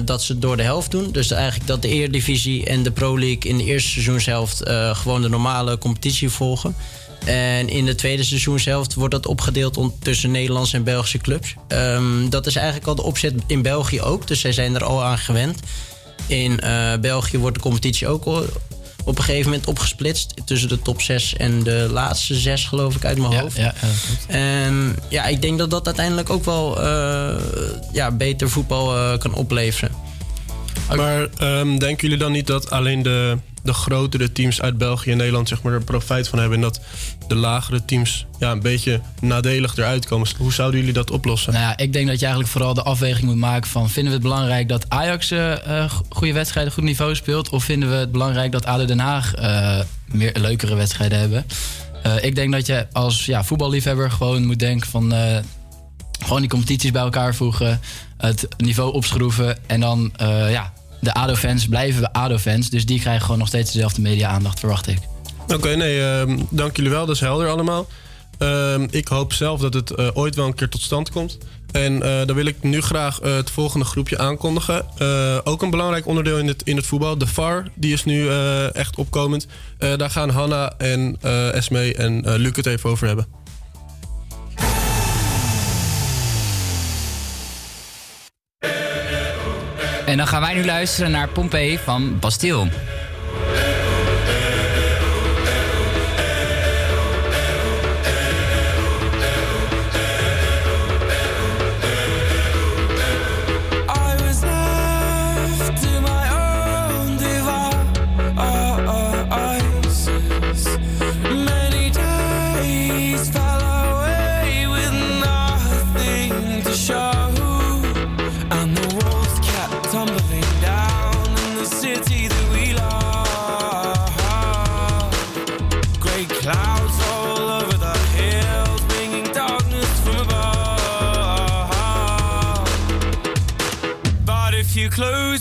dat ze het door de helft doen. Dus eigenlijk dat de Eredivisie en de Pro League in de eerste seizoenshelft gewoon de normale competitie volgen. En in de tweede seizoenshelft wordt dat opgedeeld tussen Nederlandse en Belgische clubs. Ehm, dat is eigenlijk al de opzet in België ook. Dus zij zijn er al aan gewend. In eh, België wordt de competitie ook al op een gegeven moment opgesplitst. Tussen de top 6 en de laatste 6, geloof ik, uit mijn hoofd.
Ja,
En ja, ik denk dat dat uiteindelijk ook wel eh, ja, beter voetbal eh, kan opleveren.
Maar ehm, denken jullie dan niet dat alleen de, de grotere teams uit België en Nederland zeg maar, er profijt van hebben... en dat de lagere teams ja, een beetje nadelig eruit komen? Hoe zouden jullie dat oplossen?
Nou ja, ik denk dat je eigenlijk vooral de afweging moet maken van... vinden we het belangrijk dat Ajax eh, goede wedstrijden, goed niveau speelt... of vinden we het belangrijk dat ADO Den Haag eh, meer leukere wedstrijden hebben? Ik denk dat je als ja, voetballiefhebber gewoon moet denken van... gewoon die competities bij elkaar voegen, het niveau opschroeven... en dan, ja, de ADO-fans blijven ADO-fans... dus die krijgen gewoon nog steeds dezelfde media-aandacht, verwacht ik.
Oké, nee, ehm, dank jullie wel. Dat is helder allemaal. Ehm, ik hoop zelf dat het eh, ooit wel een keer tot stand komt. En eh, dan wil ik nu graag eh, het volgende groepje aankondigen. Ook een belangrijk onderdeel in het, in het voetbal. De VAR, die is nu echt opkomend. Daar gaan Hanna en Esme en Luc het even over hebben.
En dan gaan wij nu luisteren naar Pompey van Bastille.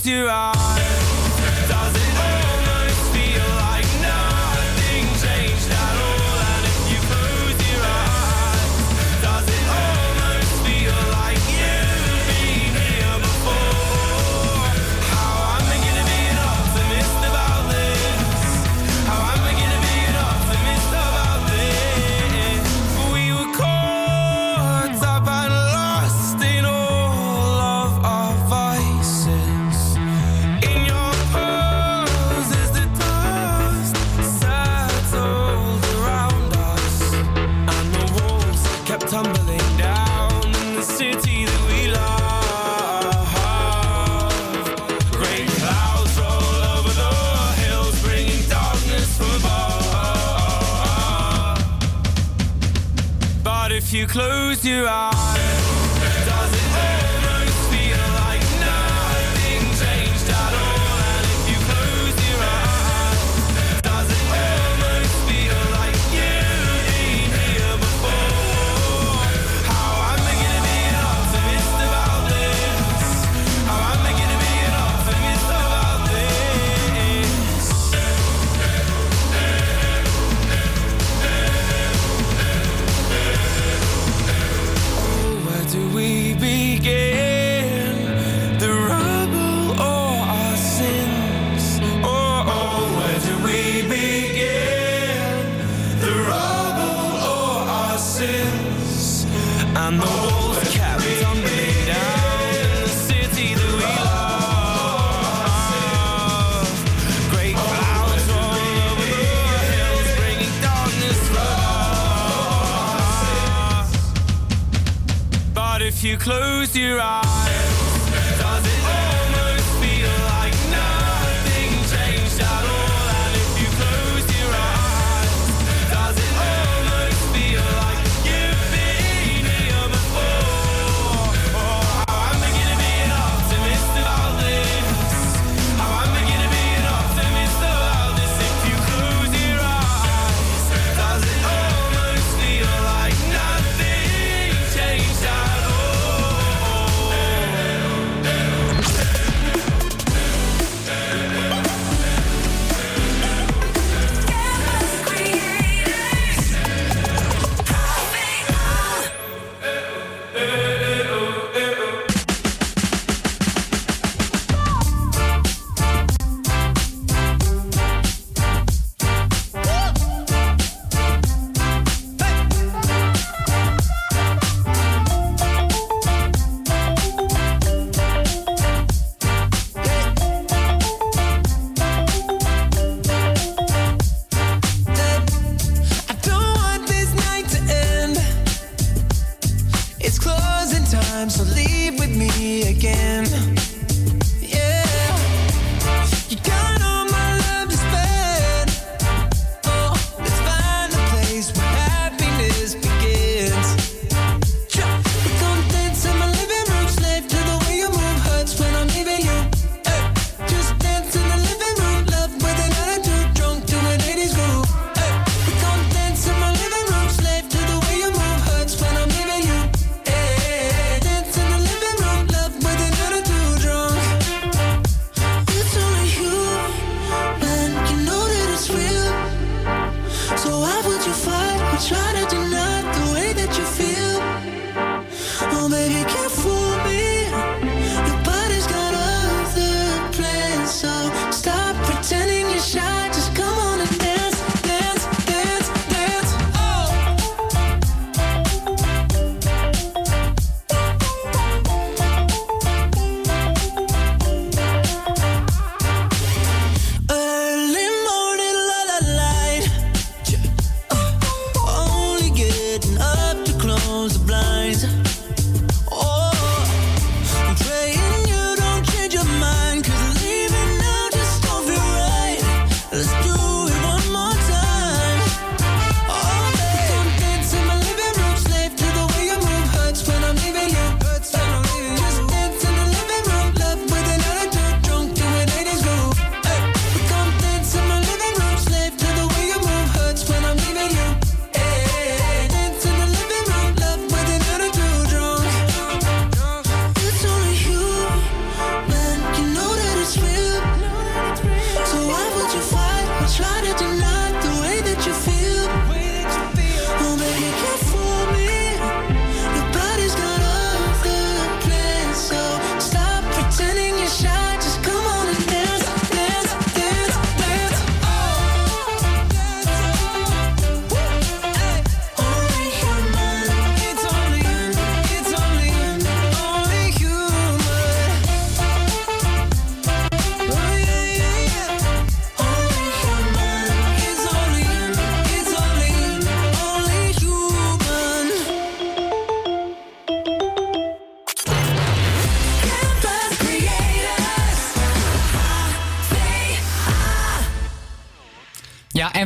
you uh, are you are We
are.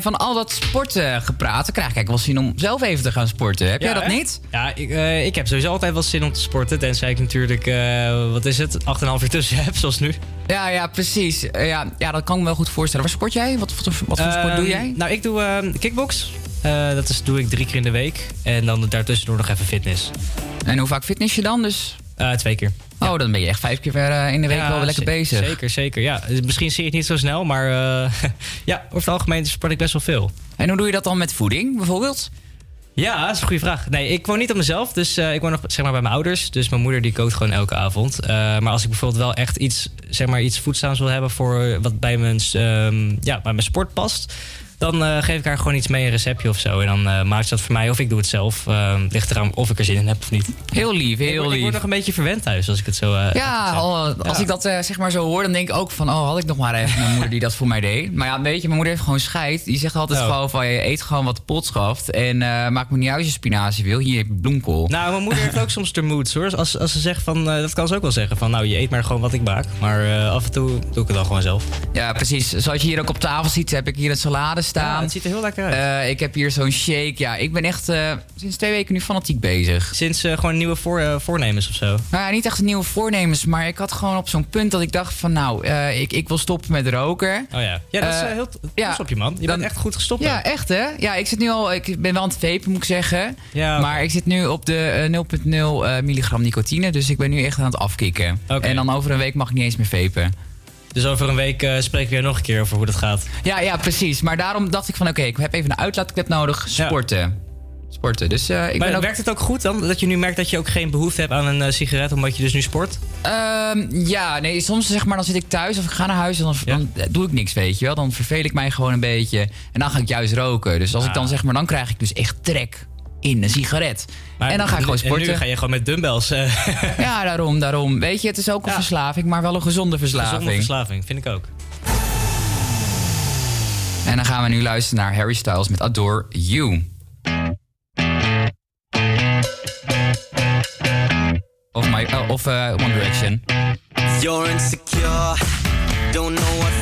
van al dat sporten gepraat. Dan krijg ik eigenlijk wel zin om zelf even te gaan sporten. Heb jij dat niet?
Ja, ik, eh, ik heb sowieso altijd wel zin om te sporten. Tenzij ik natuurlijk, eh, wat is het, 8,5 uur tussen heb, zoals nu.
Ja, ja, precies. Eh, ja, ja, dat kan ik me wel goed voorstellen. Waar sport jij? Wat, wat, wat voor sport ehm, doe jij?
Nou, ik doe ehm, kickbox. dat is, doe ik drie keer in de week. En dan daartussendoor nog even fitness.
En hoe vaak fitness je dan dus?
twee keer.
Oh, dan ben je echt vijf keer per, eh, in de week
ja,
wel lekker bezig.
Zeker, zeker. Ja. Dus misschien zie je het niet zo snel, maar eh, [laughs] ja, over het algemeen sport ik best wel veel.
En hoe doe je dat dan met voeding bijvoorbeeld?
Ja, dat is een goede vraag. Nee, ik woon niet op mezelf, dus eh, ik woon nog zeg maar, bij mijn ouders. Dus mijn moeder die kookt gewoon elke avond. Maar als ik bijvoorbeeld wel echt iets, zeg maar, iets voedzaams wil hebben voor wat bij mijn, ehm, ja, bij mijn sport past, dan eh, geef ik haar gewoon iets mee, een receptje of zo. En dan eh, maakt ze dat voor mij of ik doe het zelf. Eh, ligt eraan of ik er zin in heb of niet.
Heel lief, heel
ik, word- Ik
lief.
word nog een beetje verwend thuis als ik het zo... eh,
Ja, oh, als ik dat eh, zeg maar zo hoor, dan denk ik ook van... oh, had ik nog maar even mijn moeder die dat voor mij deed. Maar ja, weet je, mijn moeder heeft gewoon scheid. Die zegt altijd
Oh.
gewoon van... je eet gewoon wat de pot schaft. En eh maak me niet uit als je spinazie wil. Hier heb je bloemkool.
Nou, mijn moeder heeft ook soms de moods hoor. Als, als ze zegt van, eh, dat kan ze ook wel zeggen van, nou je eet maar gewoon wat ik maak. Maar eh, af en toe doe ik het dan gewoon zelf.
Ja, precies. Zoals je hier ook op tafel ziet, heb ik hier een salade staan.
Ja, het ziet er heel lekker uit.
Eh, ik heb hier zo'n shake. Ja, ik ben echt eh, sinds twee weken nu fanatiek bezig.
Sinds eh, gewoon nieuwe voor, voornemens of zo?
Nou ja, niet echt nieuwe voornemens, maar ik had gewoon op zo'n punt dat ik dacht van... nou, ik, ik wil stoppen met roken.
Oh ja. Ja, dat is heel trots op je man. Je bent echt goed gestopt.
Ja, echt hè? Ja, ik zit nu al, ik ben wel aan het vapen moet ik zeggen.
Ja.
Maar ik zit nu op de eh, 0,0 eh, milligram nicotine, dus ik ben nu echt aan het afkicken. En dan over een week mag ik niet eens meer vapen.
Dus over een week eh, spreken we weer nog een keer over hoe dat gaat.
Ja, ja, precies. Maar daarom dacht ik van oké, ik heb even een uitlaatklep nodig. Sporten. Sporten. Dus eh, ik
maar
ben ook...
werkt het ook goed dan? Dat je nu merkt dat je ook geen behoefte hebt aan een eh, sigaret omdat je dus nu sport?
Ehm, ja, nee, soms zeg maar dan zit ik thuis of ik ga naar huis en dan, dan doe ik niks, weet je wel. Dan verveel ik mij gewoon een beetje en dan ga ik juist roken. Dus als ik dan
Ah.
zeg maar, dan krijg ik dus echt trek in een sigaret. en dan ga ik gewoon
En
sporten.
nu ga je gewoon met dumbbells. eh, [laughs]
Ja, daarom, daarom. Weet je, het is ook een verslaving, maar wel een gezonde verslaving.
Gezonde verslaving, vind ik ook.
En dan gaan we nu luisteren naar Harry Styles met Adore You. Of, my, oh, of eh, One Direction.
You're insecure, don't know what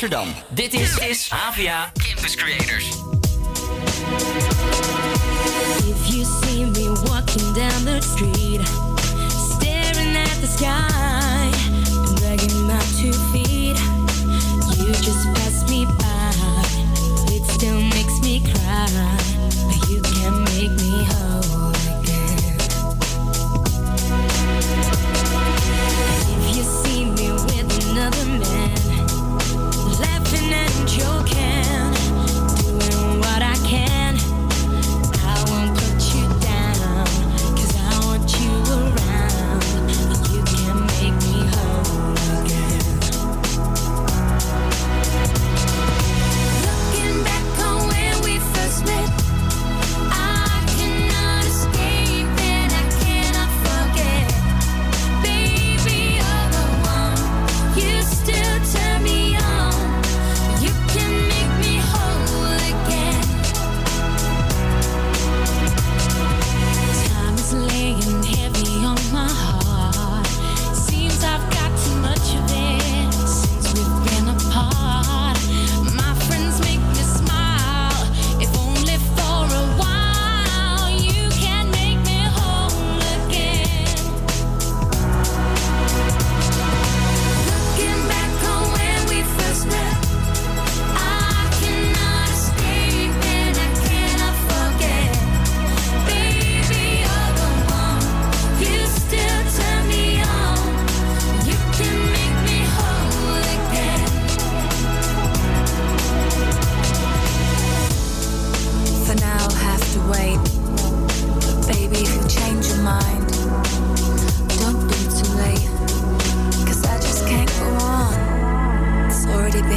Amsterdam. Dit is, is HVA Campus Creators.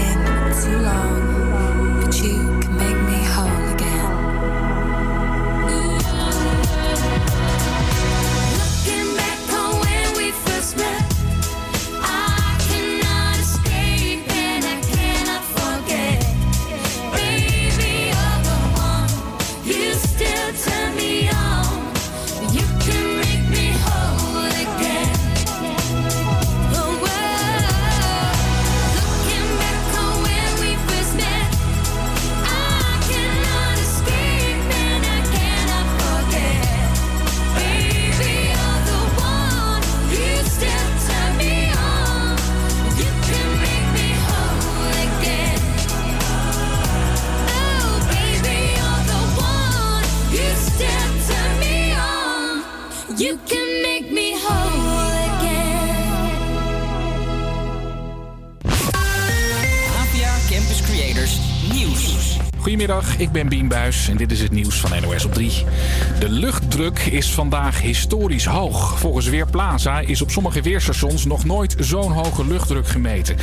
Been too long. But you
en dit is het nieuws van NOS op 3. De luchtdruk is vandaag historisch hoog. Volgens Weerplaza is op sommige weerstations nog nooit zo'n hoge luchtdruk gemeten.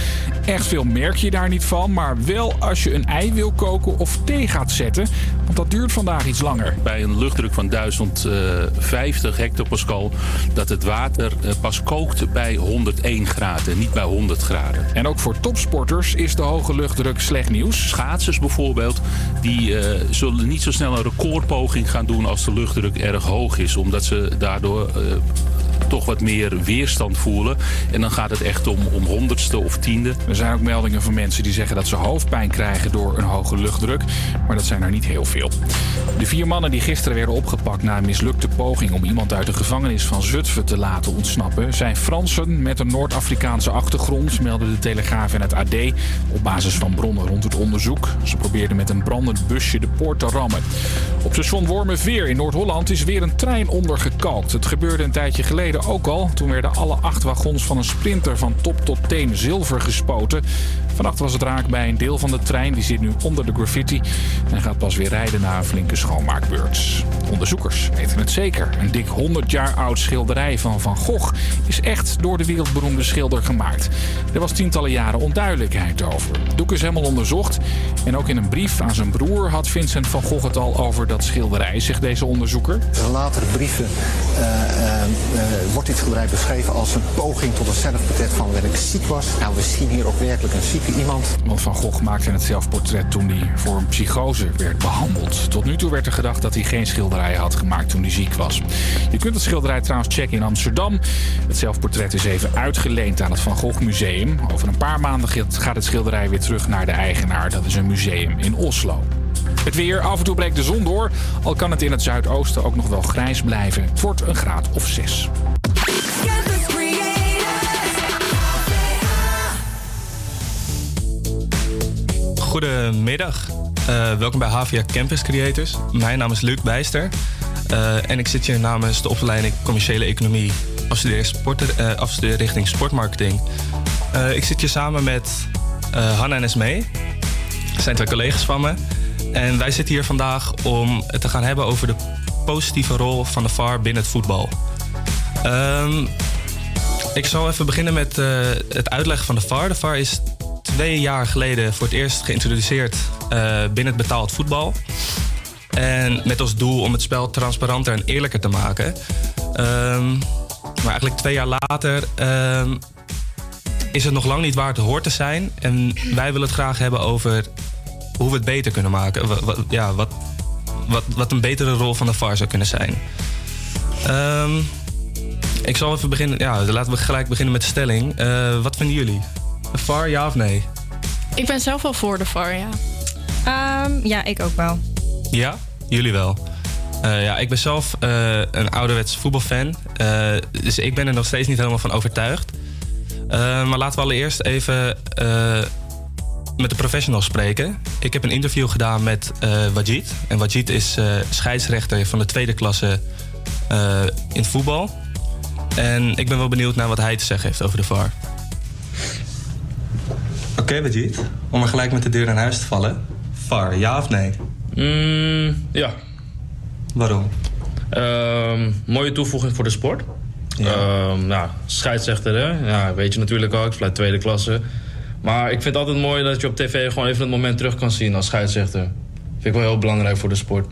Echt veel merk je daar niet van, maar wel als je een ei wil koken of thee gaat zetten. Want dat duurt vandaag iets langer.
bij een luchtdruk van 1050 hectopascal dat het water eh, pas kookt bij 101 graden, niet bij 100 graden.
En ook voor topsporters is de hoge luchtdruk slecht nieuws.
Schaatsers bijvoorbeeld, die eh, zullen niet zo snel een recordpoging gaan doen als de luchtdruk erg hoog is, omdat ze daardoor eh, toch wat meer weerstand voelen. En dan gaat het echt om, om honderdste of tiende.
Er zijn ook meldingen van mensen die zeggen dat ze hoofdpijn krijgen door een hoge luchtdruk. Maar dat zijn er niet heel veel. De vier mannen die gisteren werden opgepakt na een mislukte poging om iemand uit de gevangenis van Zutphen te laten ontsnappen, zijn Fransen met een Noord-Afrikaanse achtergrond, melden de Telegraaf en het AD op basis van bronnen rond het onderzoek. Ze probeerden met een brandend busje de poort te rammen. Op station Wormerveer in Noord-Holland is weer een trein ondergekalkt. Het gebeurde een tijdje geleden ook al. Toen werden alle acht wagons van een sprinter van top tot teen zilver gespoten. Vannacht was het raak bij een deel van de trein. Die zit nu onder de graffiti en gaat pas weer rijden na een flinke schoonmaakbeurt. Onderzoekers weten het zeker. Een dik 100 jaar oud schilderij van Van Gogh is echt door de wereldberoemde schilder gemaakt. Er was tientallen jaren onduidelijkheid over. Het doek is helemaal onderzocht. En ook in een brief aan zijn broer had Vincent van Gogh het al over dat schilderij, zegt deze onderzoeker.
In latere brieven eh, eh, eh, wordt dit schilderij beschreven als een poging tot een zelfportret van wanneer ik ziek was. Nou, we zien hier ook werkelijk een zieke iemand.
Want Van Gogh maakte het zelfportret toen hij voor een psychose werd behandeld. Tot nu toe werd er gedacht dat hij geen schilderij had gemaakt toen hij ziek was. Je kunt het schilderij trouwens checken in Amsterdam. Het zelfportret is even uitgeleend aan het Van Gogh Museum. Over een paar maanden gaat het schilderij weer terug naar de eigenaar. Dat is een museum in Oslo. Het weer, af en toe breekt de zon door. Al kan het in het zuidoosten ook nog wel grijs blijven. Het wordt een graad of 6.
Goedemiddag. Eh, welkom bij HVA Campus Creators. Mijn naam is Luc Bijster. Eh, en ik zit hier namens de opleiding Commerciële Economie, afstudeer, sport, eh, afstudeer richting sportmarketing. Ik zit hier samen met Hanna en Esmee. Dat zijn twee collega's van me. En wij zitten hier vandaag om het te gaan hebben over de positieve rol van de VAR binnen het voetbal. Ehm, ik zal even beginnen met het uitleggen van de VAR. De VAR is twee jaar geleden voor het eerst geïntroduceerd eh, binnen het betaald voetbal. En met als doel om het spel transparanter en eerlijker te maken. Ehm, maar eigenlijk twee jaar later ehm, is het nog lang niet waar het hoort te zijn. En wij willen het graag hebben over hoe we het beter kunnen maken. Wa- wa- ja, wat, wat, wat een betere rol van de VAR zou kunnen zijn. Ehm, ik zal even beginnen. Ja, laten we gelijk beginnen met de stelling. Eh, wat vinden jullie? Een VAR, ja of nee?
Ik ben zelf wel voor de VAR, ja.
Ehm, ja, ik ook wel.
Ja, jullie wel. Eh, ja, ik ben zelf eh, een ouderwets voetbalfan. Eh, dus ik ben er nog steeds niet helemaal van overtuigd. Maar laten we allereerst even eh, met de professionals spreken. Ik heb een interview gedaan met eh Wajid. En Wajid is eh, scheidsrechter van de tweede klasse eh, in het voetbal. En ik ben wel benieuwd naar wat hij te zeggen heeft over de VAR. Oké, Wajid. Om er gelijk met de deur in huis te vallen. VAR, ja of nee?
Mm, ja.
Waarom?
Ehm, mooie toevoeging voor de sport. Ehm, nou, scheidsrechter, hè? Ja, weet je natuurlijk al. Ik fluit tweede klasse. Maar ik vind het altijd mooi dat je op tv gewoon even het moment terug kan zien als scheidsrechter. Vind ik wel heel belangrijk voor de sport.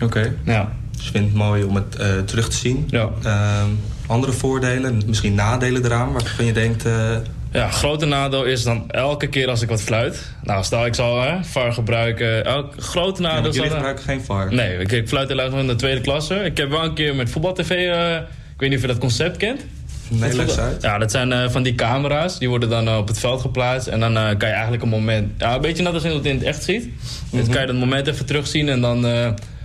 Oké.
Ja.
Dus je vindt het mooi om het eh, terug te zien.
Ja.
Ehm, andere voordelen, misschien nadelen eraan, waarvan je denkt... eh,
Ja, grote nadeel is dan elke keer als ik wat fluit. Nou, stel ik zal hè, VAR gebruiken. Elk, grote
ja,
nadeel
want jullie gebruiken geen VAR.
Nee, ik, ik fluit helaas nog in de tweede klasse. Ik heb wel een keer met voetbaltv... eh, ik weet niet of je dat concept kent.
Nee,
voetbal-
uit.
Ja, dat zijn eh, van die camera's. Die worden dan eh, op het veld geplaatst. En dan kan je eigenlijk een moment... Ja, een beetje net als je het in het echt ziet. Dan
Mhm.
kan je dat moment even terugzien. En dan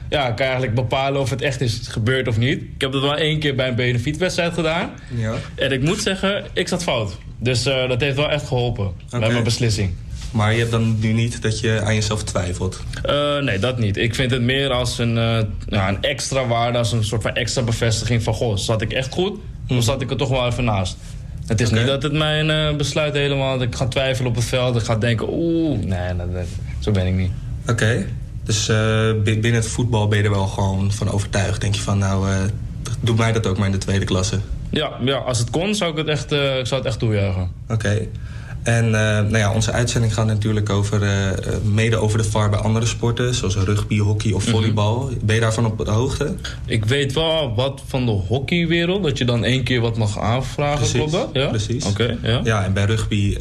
ja, kan je eigenlijk bepalen of het echt is gebeurd of niet. Ik heb dat wel één keer bij een benefietwedstrijd gedaan.
Ja.
En ik moet zeggen, ik zat fout. Dus eh, dat heeft wel echt geholpen. Bij mijn beslissing.
Maar je hebt dan nu niet dat je aan jezelf twijfelt.
Eh, nee, dat niet. Ik vind het meer als een, ja, een extra waarde, als een soort van extra bevestiging van... goh, zat ik echt goed? Of zat ik er toch wel even naast? Het is niet dat het mijn besluit helemaal... dat ik ga twijfelen op het veld, ik ga denken... oeh, nee, dat, dat- zo ben ik niet.
Oké. Dus eh, bi- binnen het voetbal ben je er wel gewoon van overtuigd. Denk je van, nou, eh, doe mij dat ook maar in de tweede klasse.
Ja, ja als het kon, zou ik het echt, eh, ik zou het echt toejuichen.
Oké. En eh, nou ja, onze uitzending gaat natuurlijk over, eh, eh, mede over de VAR bij andere sporten... zoals rugby, hockey of volleybal. Ben je daarvan op de hoogte?
Ik weet wel wat van de hockeywereld, dat je dan één keer wat mag aanvragen,
Precies,
klopt dat? Ja?
precies.
Oké, ja.
Ja, en bij rugby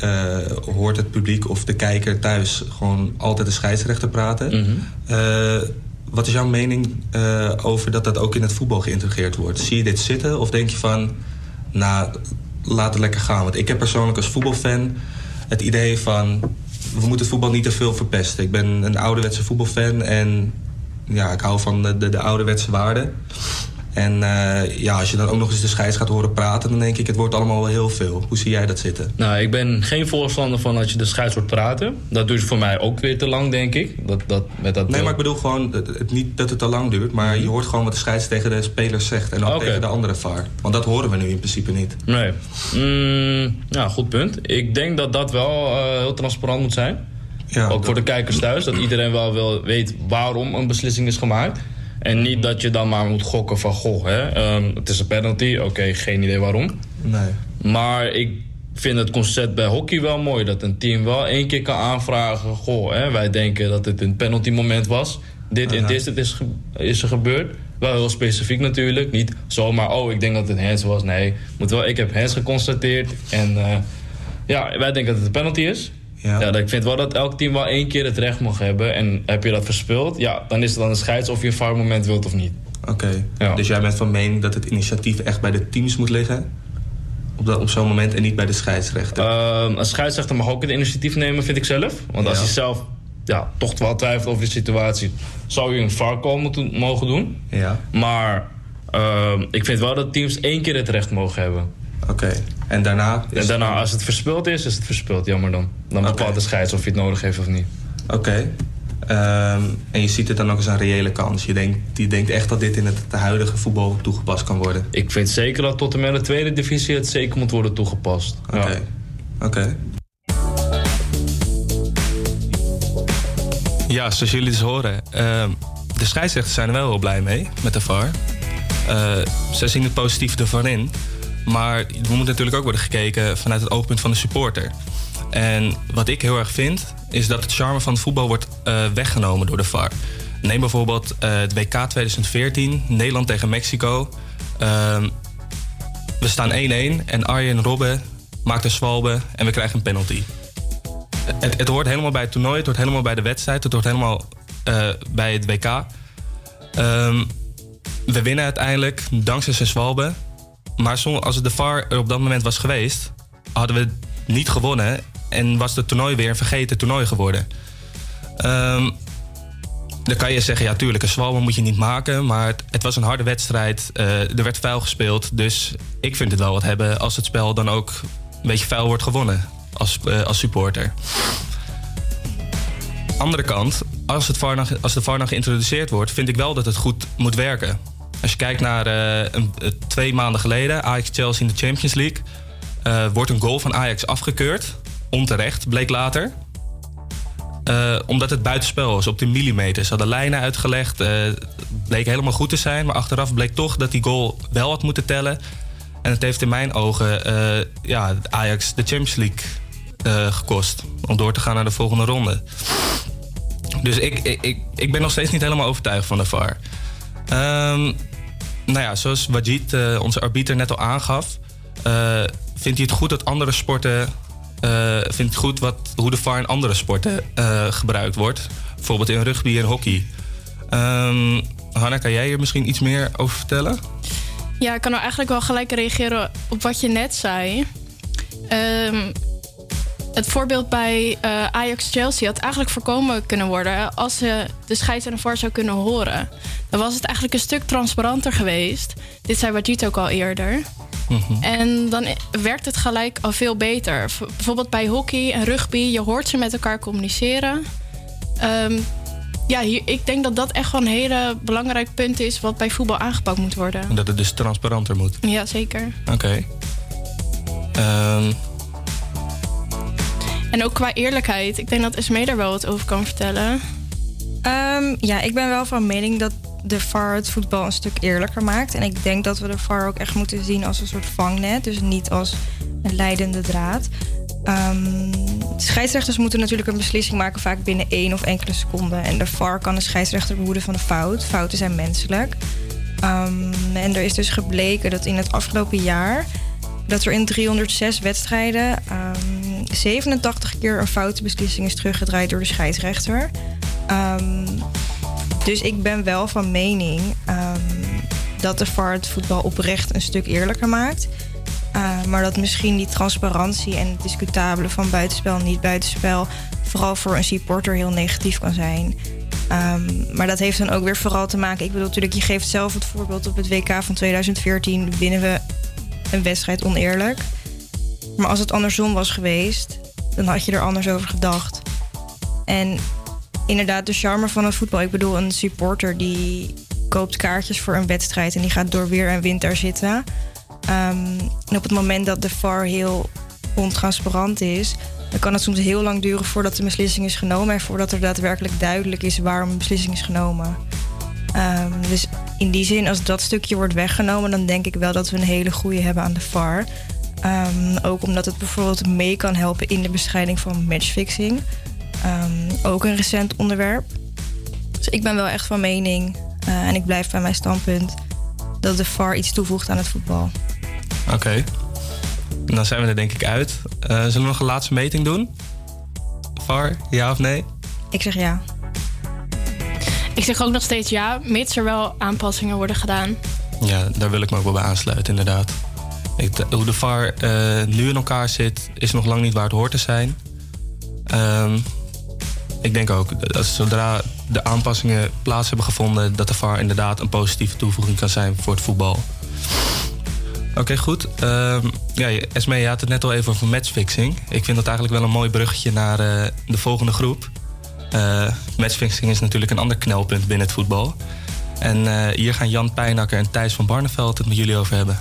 hoort het publiek of de kijker thuis gewoon altijd de scheidsrechter praten.
Mhm.
Wat is jouw mening over dat dat ook in het voetbal geïntegreerd wordt? Zie je dit zitten of denk je van, nou, laat het lekker gaan? Want ik heb persoonlijk als voetbalfan het idee van, we moeten voetbal niet te veel verpesten. Ik ben een ouderwetse voetbalfan en ja, ik hou van de, de, de ouderwetse waarden. En eh, ja, als je dan ook nog eens de scheids gaat horen praten, dan denk ik, het wordt allemaal wel heel veel. Hoe zie jij dat zitten?
Nou, ik ben geen voorstander van als je de scheids hoort praten. Dat duurt voor mij ook weer te lang, denk ik. Dat, dat, met dat
Nee, maar ik bedoel gewoon, het, niet dat het te lang duurt, maar je hoort gewoon wat de scheids tegen de spelers zegt en ook tegen de andere VAR. Want dat horen we nu in principe niet.
Nee. Mm, ja, goed punt. Ik denk dat dat wel eh, heel transparant moet zijn. ook voor de kijkers thuis. Dat iedereen wel wil, weet waarom een beslissing is gemaakt. En niet dat je dan maar moet gokken van... Goh, hè, ehm, het is een penalty. Oké, geen idee waarom.
Nee.
Maar ik vind het concept bij hockey wel mooi. Dat een team wel één keer kan aanvragen... Goh, hè, wij denken dat het een penalty moment was. Dit en dit is, ge- is er gebeurd. Wel heel specifiek natuurlijk. Niet zomaar, oh, ik denk dat het hands was. Nee, moet wel, ik heb hands geconstateerd. En eh, ja, wij denken dat het een penalty is. Ja. ik vind wel dat elk team wel één keer het recht mag hebben. En heb je dat verspeeld, ja, dan is het dan een scheids of je een VAR moment wilt of niet.
Oké. Dus jij bent van mening dat het initiatief echt bij de teams moet liggen? Op, dat- op zo'n moment en niet bij de scheidsrechter?
Ehm, een scheidsrechter mag ook het initiatief nemen, vind ik zelf. Want als
Ja.
hij zelf ja, toch wel twijfelt over de situatie, zou je een VAR call moeten, mogen doen.
Ja.
Maar ehm, ik vind wel dat teams één keer het recht mogen hebben.
Oké. En daarna?
En daarna, als het verspild is, is het verspild. Jammer dan. Dan bepaalt de scheids of je het nodig heeft of niet.
Oké. Ehm, en je ziet het dan ook als een reële kans. Je denkt, je denkt echt dat dit in het huidige voetbal toegepast kan worden.
Ik vind zeker dat tot en met de tweede divisie het zeker moet worden toegepast.
Oké. Oké. Ja, zoals jullie dus horen. ehm, de scheidsrechters zijn er wel heel blij mee met de VAR. Eh, ze zien het positief ervan in. Maar er moet natuurlijk ook worden gekeken vanuit het oogpunt van de supporter. En wat ik heel erg vind, is dat het charme van het voetbal wordt eh, weggenomen door de VAR. Neem bijvoorbeeld eh, het WK 2014, Nederland tegen Mexico. Ehm, we staan 1-1 en Arjen Robben maakt een zwalbe en we krijgen een penalty. Het, het hoort helemaal bij het toernooi, het hoort helemaal bij de wedstrijd, het hoort helemaal eh, bij het WK. Ehm, we winnen uiteindelijk dankzij zijn zwalbe. Maar als het de VAR er op dat moment was geweest, hadden we niet gewonnen en was het toernooi weer een vergeten toernooi geworden. Ehm, dan kan je zeggen, ja tuurlijk, een zwalbe moet je niet maken. Maar het, was een harde wedstrijd. eh, er werd vuil gespeeld. Dus ik vind het wel wat hebben als het spel dan ook een beetje vuil wordt gewonnen. Als, eh, als supporter. Andere kant, als, het VAR als de VAR nou geïntroduceerd wordt... vind ik wel dat het goed moet werken. Als je kijkt naar eh, een, eh, twee maanden geleden... Ajax-Chelsea in de Champions League... eh, wordt een goal van Ajax afgekeurd. Onterecht, bleek later. Omdat het buitenspel was, op de millimeter. Ze hadden lijnen uitgelegd. het bleek helemaal goed te zijn. Maar achteraf bleek toch dat die goal wel had moeten tellen. En het heeft in mijn ogen ja, Ajax de Champions League gekost. Om door te gaan naar de volgende ronde. Dus ik, ik, ik, ben nog steeds niet helemaal overtuigd van de VAR. Ehm, nou ja, zoals Wajid, eh, onze arbiter, net al aangaf... eh, vindt hij het goed dat andere sporten... eh, vindt goed wat, hoe de VAR in andere sporten gebruikt wordt. Bijvoorbeeld in rugby en hockey. Ehm Hanna, kan jij hier misschien iets meer over vertellen?
Ja, ik kan nou eigenlijk wel gelijk reageren op wat je net zei. Ehm, het voorbeeld bij eh, Ajax-Chelsea had eigenlijk voorkomen kunnen worden... als ze de scheids en de VAR zou kunnen horen. Dan was het eigenlijk een stuk transparanter geweest. Dit zei Wajid ook al eerder. En dan werkt het gelijk al veel beter. V- bijvoorbeeld bij hockey en rugby, je hoort ze met elkaar communiceren. Ehm, ja, hier, ik denk dat dat echt wel een hele belangrijk punt is... wat bij voetbal aangepakt moet worden.
En dat het dus transparanter moet.
Ja, zeker.
Oké. Ehm,
En ook qua eerlijkheid. Ik denk dat Esme daar wel wat over kan vertellen.
Ehm, ja, ik ben wel van mening dat de VAR het voetbal een stuk eerlijker maakt. En ik denk dat we de VAR ook echt moeten zien als een soort vangnet. Dus niet als een leidende draad. Ehm, scheidsrechters moeten natuurlijk een beslissing maken, vaak binnen één of enkele seconden. En de VAR kan de scheidsrechter behoeden van de fout. Fouten zijn menselijk. Ehm, en er is dus gebleken dat in het afgelopen jaar dat er in 306 wedstrijden 87 keer een foute beslissing is teruggedraaid door de scheidsrechter. Ehm, dus ik ben wel van mening ehm, dat de VAR het voetbal oprecht een stuk eerlijker maakt. Uh, maar dat misschien die transparantie en het discutabele van buitenspel en niet buitenspel vooral voor een supporter heel negatief kan zijn. Ehm, maar dat heeft dan ook weer vooral te maken. Ik bedoel, natuurlijk, je geeft zelf het voorbeeld op het WK van 2014 winnen we een wedstrijd oneerlijk. Maar als het andersom was geweest, dan had je er anders over gedacht. En inderdaad, de charme van het voetbal. Ik bedoel, een supporter die koopt kaartjes voor een wedstrijd en die gaat door weer en wind daar zitten. Ehm, en op het moment dat de VAR heel ontransparant is, dan kan het soms heel lang duren voordat de beslissing is genomen en voordat er daadwerkelijk duidelijk is waarom een beslissing is genomen. Ehm, dus in die zin, als dat stukje wordt weggenomen, dan denk ik wel dat we een hele goede hebben aan de VAR. Ehm, ook omdat het bijvoorbeeld mee kan helpen in de bestrijding van matchfixing. Ehm, ook een recent onderwerp. Dus ik ben wel echt van mening, eh, en ik blijf bij mijn standpunt, dat de VAR iets toevoegt aan het voetbal.
Oké. Dan zijn we er denk ik uit. Eh, zullen we nog een laatste meting doen? VAR, ja of nee?
Ik zeg ja.
Ik zeg ook nog steeds ja, mits er wel aanpassingen worden gedaan.
Ja, daar wil ik me ook wel bij aansluiten, inderdaad. Ik, hoe de VAR eh, nu in elkaar zit, is nog lang niet waar het hoort te zijn. Ehm, ik denk ook dat zodra de aanpassingen plaats hebben gevonden, dat de VAR inderdaad een positieve toevoeging kan zijn voor het voetbal. Oké, goed. Um, ja, Esme, je had het net al even over matchfixing. Ik vind dat eigenlijk wel een mooi bruggetje naar eh, de volgende groep. Eh, matchfixing is natuurlijk een ander knelpunt binnen het voetbal. En hier gaan Jan Pijnakker en Thijs van Barneveld het met jullie over hebben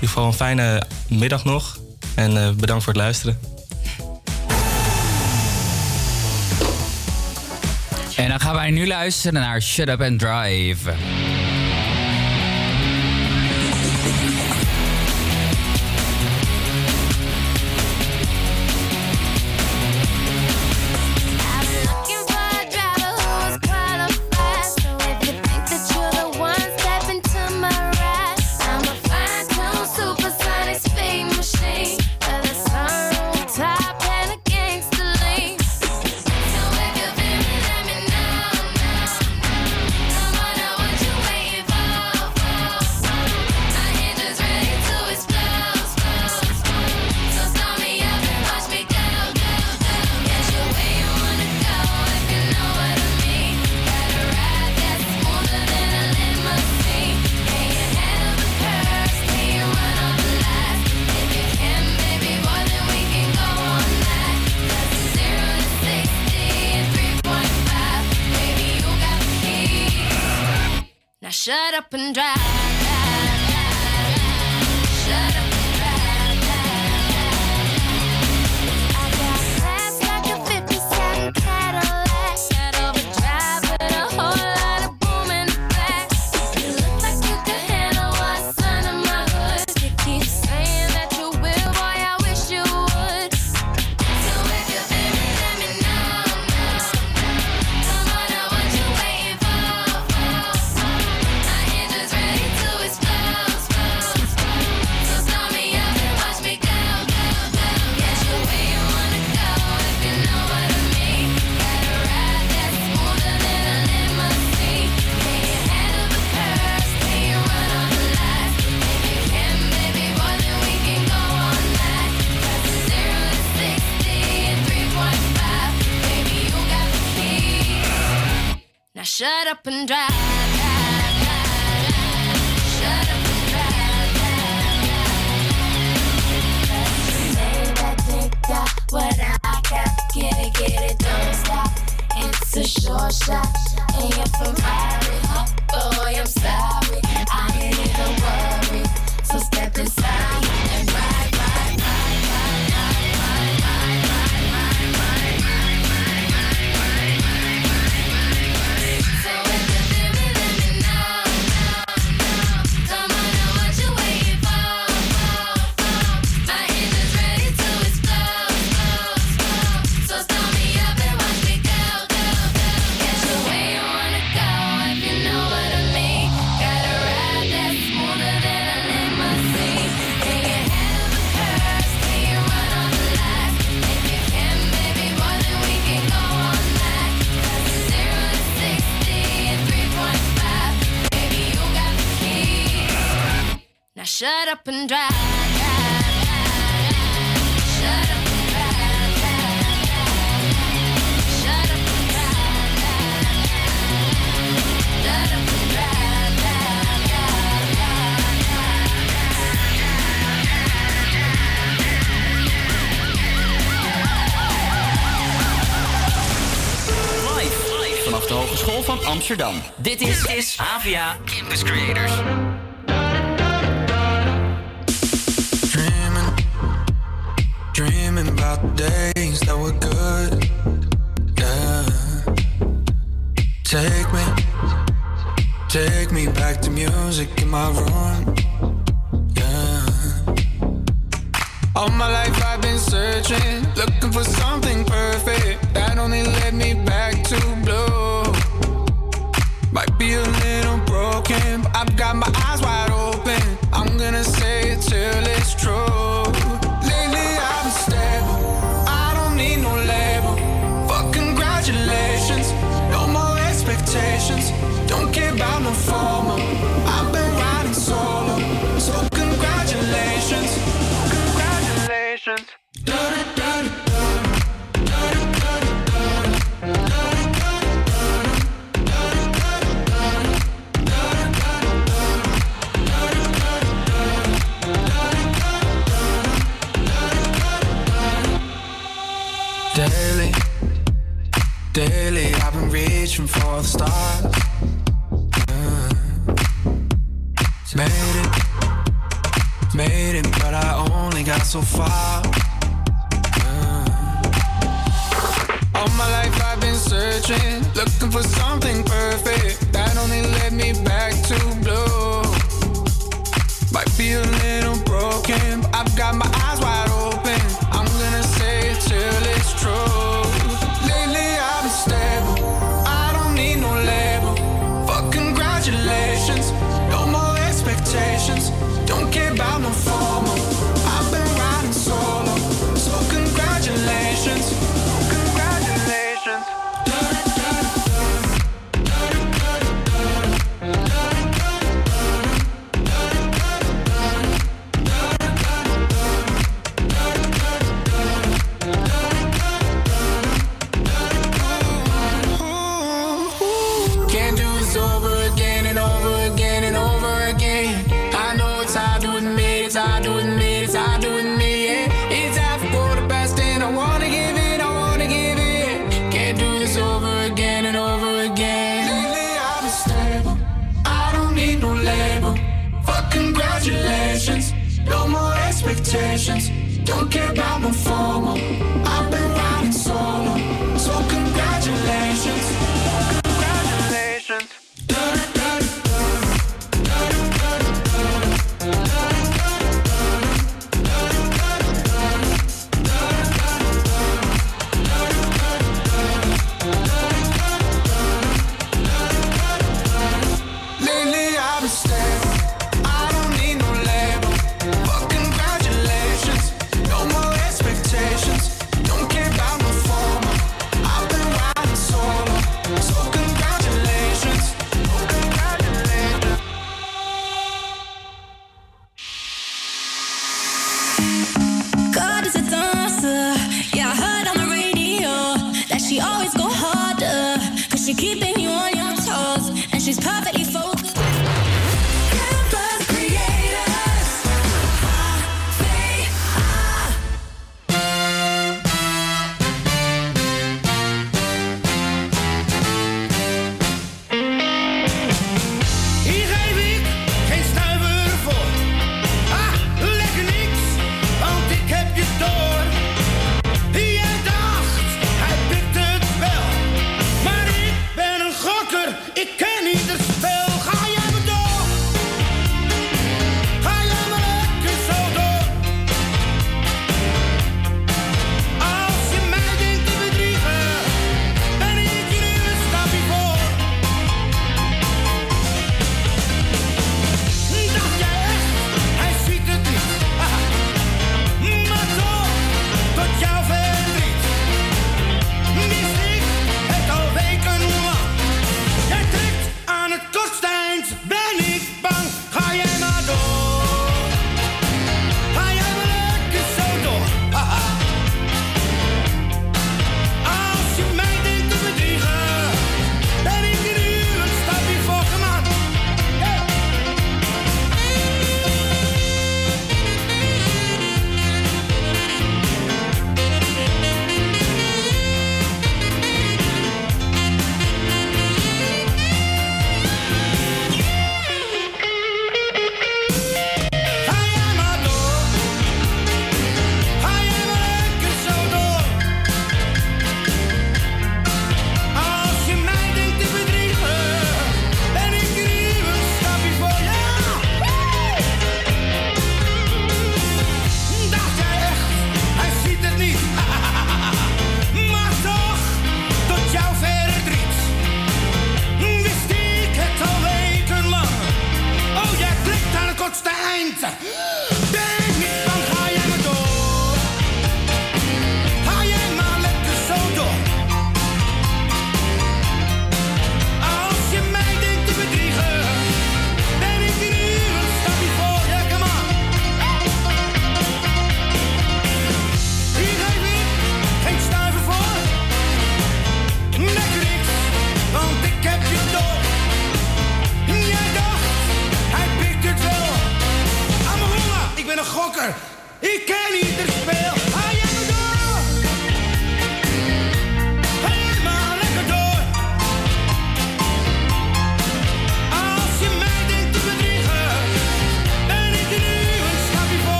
ieder geval een fijne middag nog. En eh, bedankt voor het luisteren.
En dan gaan wij nu luisteren naar Shut Up and Drive.
Amsterdam. Dit is, AVIA AVA Campus Creators.
Dreaming, dreaming about the days that were good. Yeah. Take me, take me back to music in my room.
minds. Een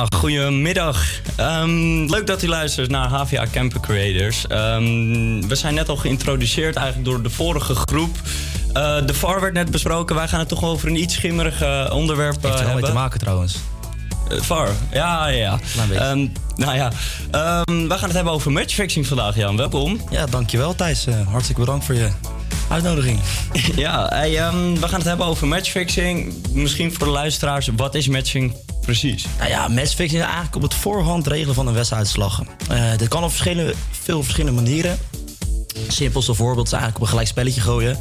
Ja,
goedemiddag. Ehm, leuk dat u luistert naar HVA Camper Creators. Ehm, we zijn net al geïntroduceerd eigenlijk door de vorige groep. Eh, de VAR werd net besproken. Wij gaan het toch over een iets schimmerig eh, onderwerp eh,
Heeft er wel mee te maken trouwens.
Eh, VAR, ja, ja, ja. Ehm, nou ja, ehm, we gaan het hebben over matchfixing vandaag, Jan. Welkom.
Ja, dankjewel Thijs. Eh, hartstikke bedankt voor je uitnodiging. [laughs]
ja, hey, we gaan het hebben over matchfixing. Misschien voor de luisteraars, wat is matching precies?
Nou ja, matchfixing is eigenlijk op het voorhand regelen van een wedstrijduitslag. Eh dit kan op verschillende, veel verschillende manieren. Het simpelste voorbeeld is eigenlijk op een gelijk spelletje gooien.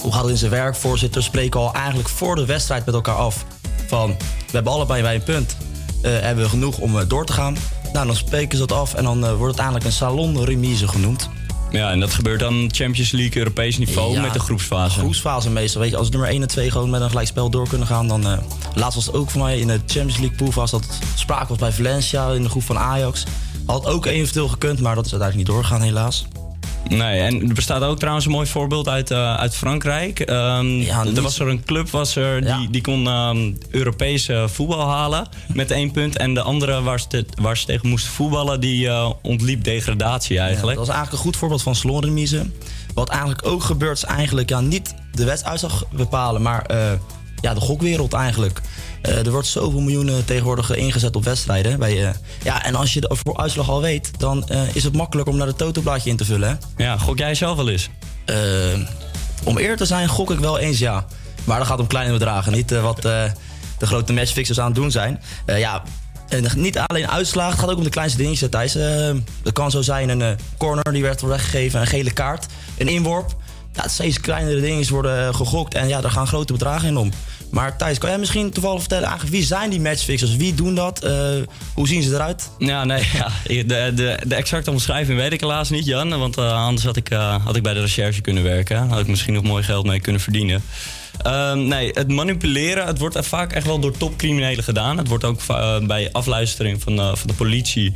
Hoe gaat het in zijn werk? Voorzitters spreken al eigenlijk voor de wedstrijd met elkaar af. Van, we hebben allebei bij een punt. Eh, hebben we genoeg om eh, door te gaan? Nou, dan spreken ze dat af en dan wordt het eigenlijk een salonremise genoemd.
Ja, en dat gebeurt dan Champions League, Europees niveau
Ja,
met de groepsfase.
Groepsfase meestal. Weet je, als nummer 1 en 2 gewoon met een gelijkspel door kunnen gaan, dan. eh laatst was het ook voor mij in de Champions League poolfase dat sprake was bij Valencia in de groep van Ajax. Had ook eventueel gekund, maar dat is uiteindelijk niet doorgegaan, helaas.
Nee, en er bestaat ook trouwens een mooi voorbeeld uit, eh, uit Frankrijk. Ehm, er was er een club was er, die, die kon ehm Europese voetbal halen met één punt. En de andere waar ze, te- waar ze tegen moesten voetballen, die eh, ontliep degradatie eigenlijk.
dat was eigenlijk een goed voorbeeld van salonremise. Wat eigenlijk ook gebeurt, is eigenlijk ja, niet de wedstrijduitslag bepalen, maar eh, ja, de gokwereld eigenlijk. Eh, er wordt zoveel miljoenen tegenwoordig ingezet op wedstrijden. Bij, eh, ja, en als je de uitslag al weet, dan eh, is het makkelijk om naar de totoblaadje in te vullen. Hè?
Ja, gok jij zelf wel eens?
Eh, om eerlijk te zijn, gok ik wel eens ja. Maar dat gaat om kleine bedragen, niet eh, wat eh, de grote matchfixers aan het doen zijn. Eh, ja, en niet alleen uitslagen, het gaat ook om de kleinste dingetjes, Thijs. Eh, dat kan zo zijn een eh, corner die werd weggegeven, een gele kaart, een inworp. Ja, steeds kleinere dingetjes worden eh, gegokt en ja, daar gaan grote bedragen in om. Maar Thijs, kan jij misschien toevallig vertellen, eigenlijk wie zijn die matchfixers? Wie doen dat? Eh, hoe zien ze eruit?
Ja, nee, [laughs] ja. De, de, de exacte omschrijving weet ik helaas niet, Jan. Want eh, anders had ik, eh, had ik bij de recherche kunnen werken. Had ik misschien nog mooi geld mee kunnen verdienen. Ehm, nee, het manipuleren, het wordt vaak echt wel door topcriminelen gedaan. Het wordt ook bij afluistering van, van de politie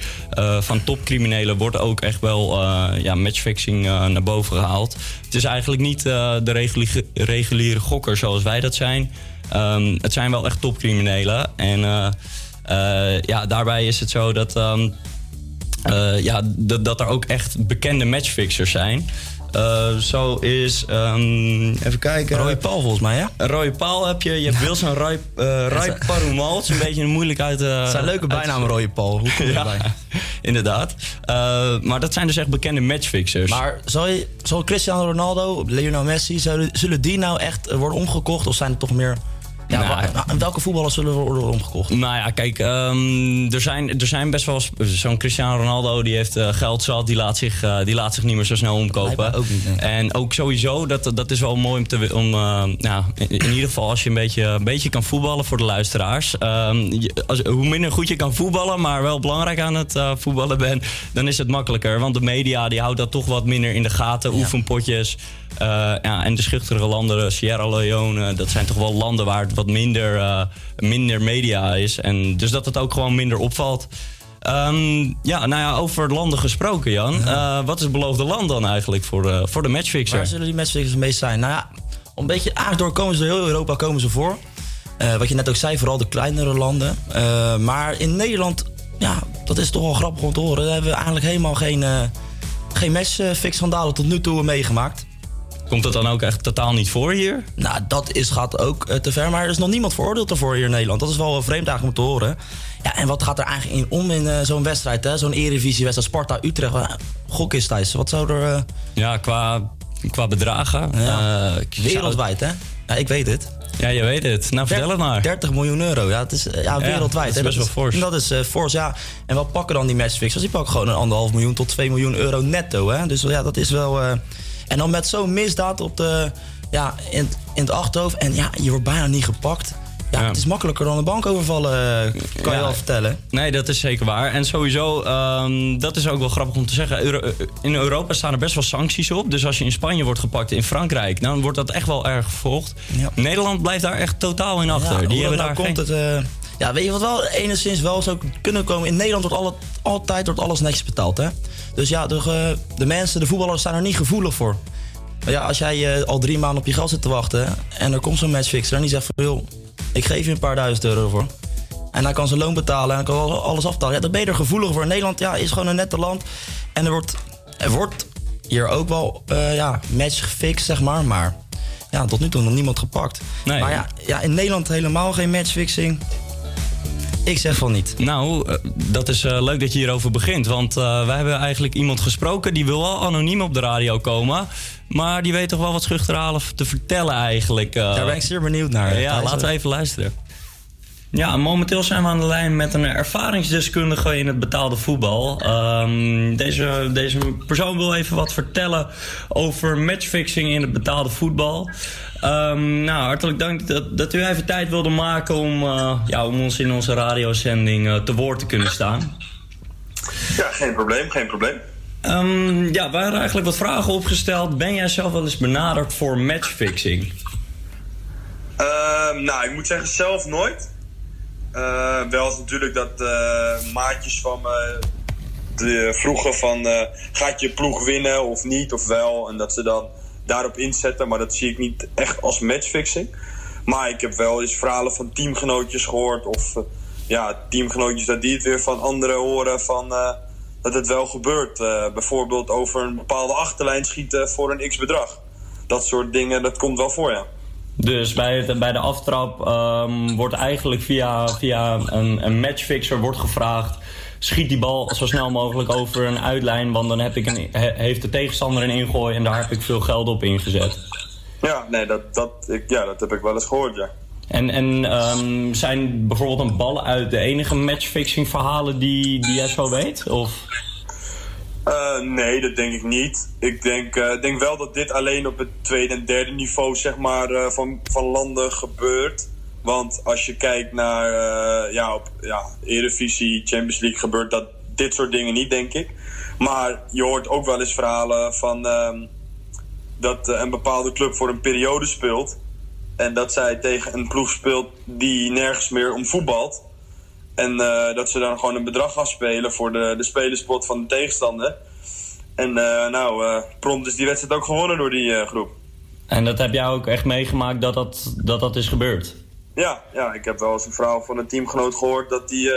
van topcriminelen... wordt ook echt wel ja, matchfixing naar boven gehaald. Het is eigenlijk niet de reguliere gokker zoals wij dat zijn. Ehm, het zijn wel echt topcriminelen. En eh, eh, ja, daarbij is het zo dat... ehm, eh, ja, dat, dat er ook echt bekende matchfixers zijn. Zo is, ehm, even kijken.
Roy Paul volgens mij, hè?
Roy Paul heb je. Je hebt Wilson Roy, uh, Roy [laughs] Parumal. Het is een beetje een moeilijk uit...
Het zijn leuke bijnamen, Roy Paul. Hoe kom je
Ja,
erbij? [laughs]
inderdaad. Maar dat zijn dus echt bekende matchfixers.
Maar zal, je, zal Cristiano Ronaldo, Lionel Messi, zullen, zullen die nou echt worden omgekocht? Of zijn er toch meer... Ja,
Nou,
welke voetballers zullen worden omgekocht?
Nou ja, kijk, ehm, er, zijn, er zijn best wel... Zo'n Cristiano Ronaldo, die heeft eh, geld zat. Die laat, zich, eh, die laat zich niet meer zo snel omkopen.
ook niet, nee.
En ook sowieso, dat, dat is wel mooi om te... Om, eh, nou, in, in ieder geval als je een beetje, een beetje kan voetballen voor de luisteraars. Ehm, je- als, hoe minder goed je kan voetballen, maar wel belangrijk aan het voetballen bent... dan is het makkelijker. Want de media die houdt dat toch wat minder in de gaten. Oefenpotjes. Ja, en de schuchtere landen, Sierra Leone, dat zijn toch wel landen waar het wat minder, eh, minder media is. En dus dat het ook gewoon minder opvalt. Ehm, ja, nou ja, over landen gesproken, Jan. Eh, wat is het beloofde land dan eigenlijk voor, eh, voor de matchfixer?
Waar zullen die matchfixers het meest zijn? Nou ja, een beetje door komen ze door heel Europa komen ze voor. Wat je net ook zei, vooral de kleinere landen. Maar in Nederland, ja, dat is toch wel grappig om te horen. Daar hebben we eigenlijk helemaal geen, geen matchfix-schandalen tot nu toe meegemaakt.
Komt dat dan ook echt totaal niet voor hier?
Nou, dat is, gaat ook eh, te ver. Maar er is nog niemand veroordeeld ervoor hier in Nederland. Dat is wel eh, vreemd eigenlijk om te horen. Ja, en wat gaat er eigenlijk in om in eh, zo'n wedstrijd? hè? Zo'n Eredivisie-wedstrijd, Sparta-Utrecht. Uh, gok is Thijs. Wat zou er...
Ja, qua, qua bedragen.
Ja. wereldwijd, hè? Ja, ik weet het.
Ja, je weet het. Nou, vertel het maar.
30 miljoen euro, ja, het is ja,
Ja,
wereldwijd.
dat is best wel fors.
en Dat is fors, ja. En wat pakken dan die matchfixers? Die pakken gewoon een anderhalf miljoen tot 2 miljoen euro netto, hè. Dus ja, dat is wel... en dan met zo'n misdaad op de, ja, in, in het achterhoofd. En ja, je wordt bijna niet gepakt. Ja, het is makkelijker dan een bank overvallen, eh, kan je wel vertellen.
Nee, dat is zeker waar. En sowieso, ehm, dat is ook wel grappig om te zeggen. Euro- eh, in Europa staan er best wel sancties op. Dus als je in Spanje wordt gepakt, in Frankrijk, dan wordt dat echt wel erg vervolgd. Nederland blijft daar echt totaal in achter. Die hebben
nou
daar
komt het... eh, ja, weet je wat wel enigszins wel zou kunnen komen? In Nederland wordt alle, altijd wordt alles netjes betaald, hè? Dus ja, de, de mensen, de voetballers staan er niet gevoelig voor. Maar ja, als jij eh, al drie maanden op je geld zit te wachten... en er komt zo'n matchfixer en die zegt van... joh, ik geef je een paar duizend euro voor... En hij kan zijn loon betalen en hij kan alles aftalen. Ja, dan ben je er gevoeliger voor. Nederland ja, is gewoon een nette land. En er wordt, er wordt hier ook wel eh, ja, match gefixt, zeg maar. Maar ja, tot nu toe nog niemand gepakt.
Nee.
Maar ja, ja, in Nederland helemaal geen matchfixing. Ik zeg van niet.
Nou, eh, dat is eh, leuk dat je hierover begint. Want eh, wij hebben eigenlijk iemand gesproken die wil wel anoniem op de radio komen. Maar die weet toch wel wat schuchterhalen te vertellen eigenlijk.
Daar ben ik zeer benieuwd naar.
Ja, laten we even luisteren. Ja, momenteel zijn we aan de lijn met een ervaringsdeskundige in het betaalde voetbal. Ehm, deze, deze persoon wil even wat vertellen over matchfixing in het betaalde voetbal. Ehm, nou, hartelijk dank dat, dat u even tijd wilde maken om, eh, ja, om ons in onze radiozending eh, te woord te kunnen staan.
Ja, geen probleem, geen probleem.
Ehm, ja, we hadden eigenlijk wat vragen opgesteld. Ben jij zelf wel eens benaderd voor matchfixing?
Nou, ik moet zeggen, zelf nooit. Eh, wel natuurlijk dat eh, maatjes van me de, vroegen van... eh, gaat je ploeg winnen of niet of wel? En dat ze dan daarop inzetten. Maar dat zie ik niet echt als matchfixing. Maar ik heb wel eens verhalen van teamgenootjes gehoord. Of eh, ja, teamgenootjes dat die het weer van anderen horen van... eh, dat het wel gebeurt. Eh, bijvoorbeeld over een bepaalde achterlijn schieten voor een x-bedrag. Dat soort dingen, dat komt wel voor, ja.
Dus bij, het, bij de aftrap ehm, wordt eigenlijk via, via een, een matchfixer wordt gevraagd... schiet die bal zo snel mogelijk over een uitlijn... want dan heb ik een, he- heeft de tegenstander een ingooi... en daar heb ik veel geld op ingezet.
Ja, nee, dat, dat, ik, ja, dat heb ik wel eens gehoord, ja.
En, en ehm, zijn bijvoorbeeld een bal uit de enige matchfixing verhalen die, die jij zo weet? Of...
Eh, nee, dat denk ik niet. Ik denk, ik denk wel dat dit alleen op het tweede en derde niveau zeg maar, eh, van, van landen gebeurt. Want als je kijkt naar ja, op ja, Eredivisie, Champions League, gebeurt dat dit soort dingen niet, denk ik. Maar je hoort ook wel eens verhalen van ehm, dat een bepaalde club voor een periode speelt. En dat zij tegen een ploeg speelt die nergens meer om voetbalt. En eh, dat ze dan gewoon een bedrag afspelen voor de, de spelerspot van de tegenstander. En eh, nou, eh, prompt is die wedstrijd ook gewonnen door die groep.
En dat heb jij ook echt meegemaakt dat dat, dat, dat is gebeurd?
Ja, ja, ik heb wel eens een verhaal van een teamgenoot gehoord dat die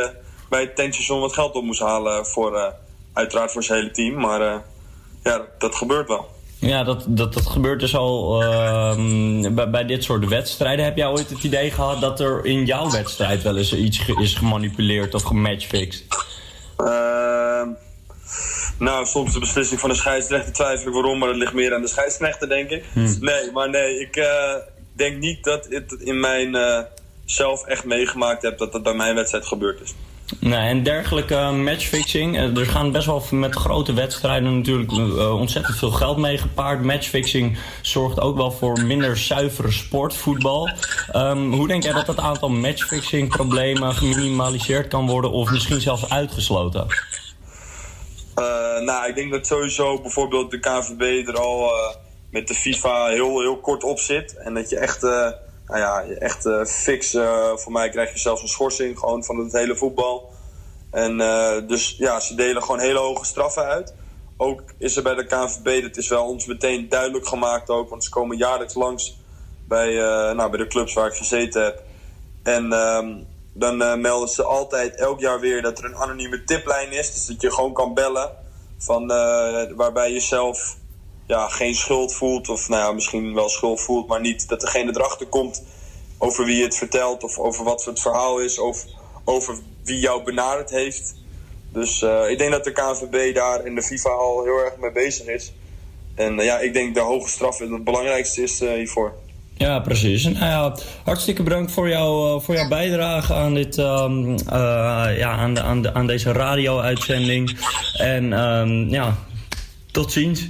bij het tankstation wat geld op moest halen voor, uiteraard voor zijn hele team. Maar ja, dat gebeurt wel.
Ja, dat, dat, dat gebeurt dus al ehm, bij, bij dit soort wedstrijden. Heb jij ooit het idee gehad dat er in jouw wedstrijd wel eens iets ge- is gemanipuleerd of gematchfixed?
Ehm, nou, soms de beslissing van de scheidsrechter twijfel ik waarom, maar dat ligt meer aan de scheidsrechter, denk ik.
Hmm.
Nee, maar nee, ik eh, denk niet dat het in mijn eh, zelf echt meegemaakt heb dat dat bij mijn wedstrijd gebeurd is.
Nee, en dergelijke matchfixing. eh, Er gaan best wel met grote wedstrijden natuurlijk eh, ontzettend veel geld mee gepaard. Matchfixing zorgt ook wel voor minder zuivere sportvoetbal. Ehm, hoe denk jij dat het aantal matchfixing problemen geminimaliseerd kan worden of misschien zelfs uitgesloten?
Eh, nou, ik denk dat sowieso bijvoorbeeld de KVB er al met de FIFA heel, heel kort op zit. En dat je echt, nou ja, echt eh, fix, eh, voor mij krijg je zelfs een schorsing gewoon van het hele voetbal. En eh, dus ja, ze delen gewoon hele hoge straffen uit. Ook is er bij de KNVB, dat is wel ons meteen duidelijk gemaakt ook, want ze komen jaarlijks langs bij, nou, bij de clubs waar ik gezeten heb. En ehm, dan melden ze altijd elk jaar weer dat er een anonieme tiplijn is. Dus dat je gewoon kan bellen. Van, waarbij je zelf ja, geen schuld voelt. Of nou ja, misschien wel schuld voelt, maar niet dat degene erachter komt over wie je het vertelt. Of over wat het verhaal is. Of over wie jou benaderd heeft. Dus eh, ik denk dat de KNVB daar en de FIFA al heel erg mee bezig is. En eh, ja, ik denk de hoge straf het belangrijkste is eh, hiervoor.
Ja, precies. Nou ja, hartstikke bedankt voor, jou, voor jouw bijdrage aan, dit, ehm, eh, ja, aan, de, aan, de, aan deze radio-uitzending. En ehm, ja, tot ziens.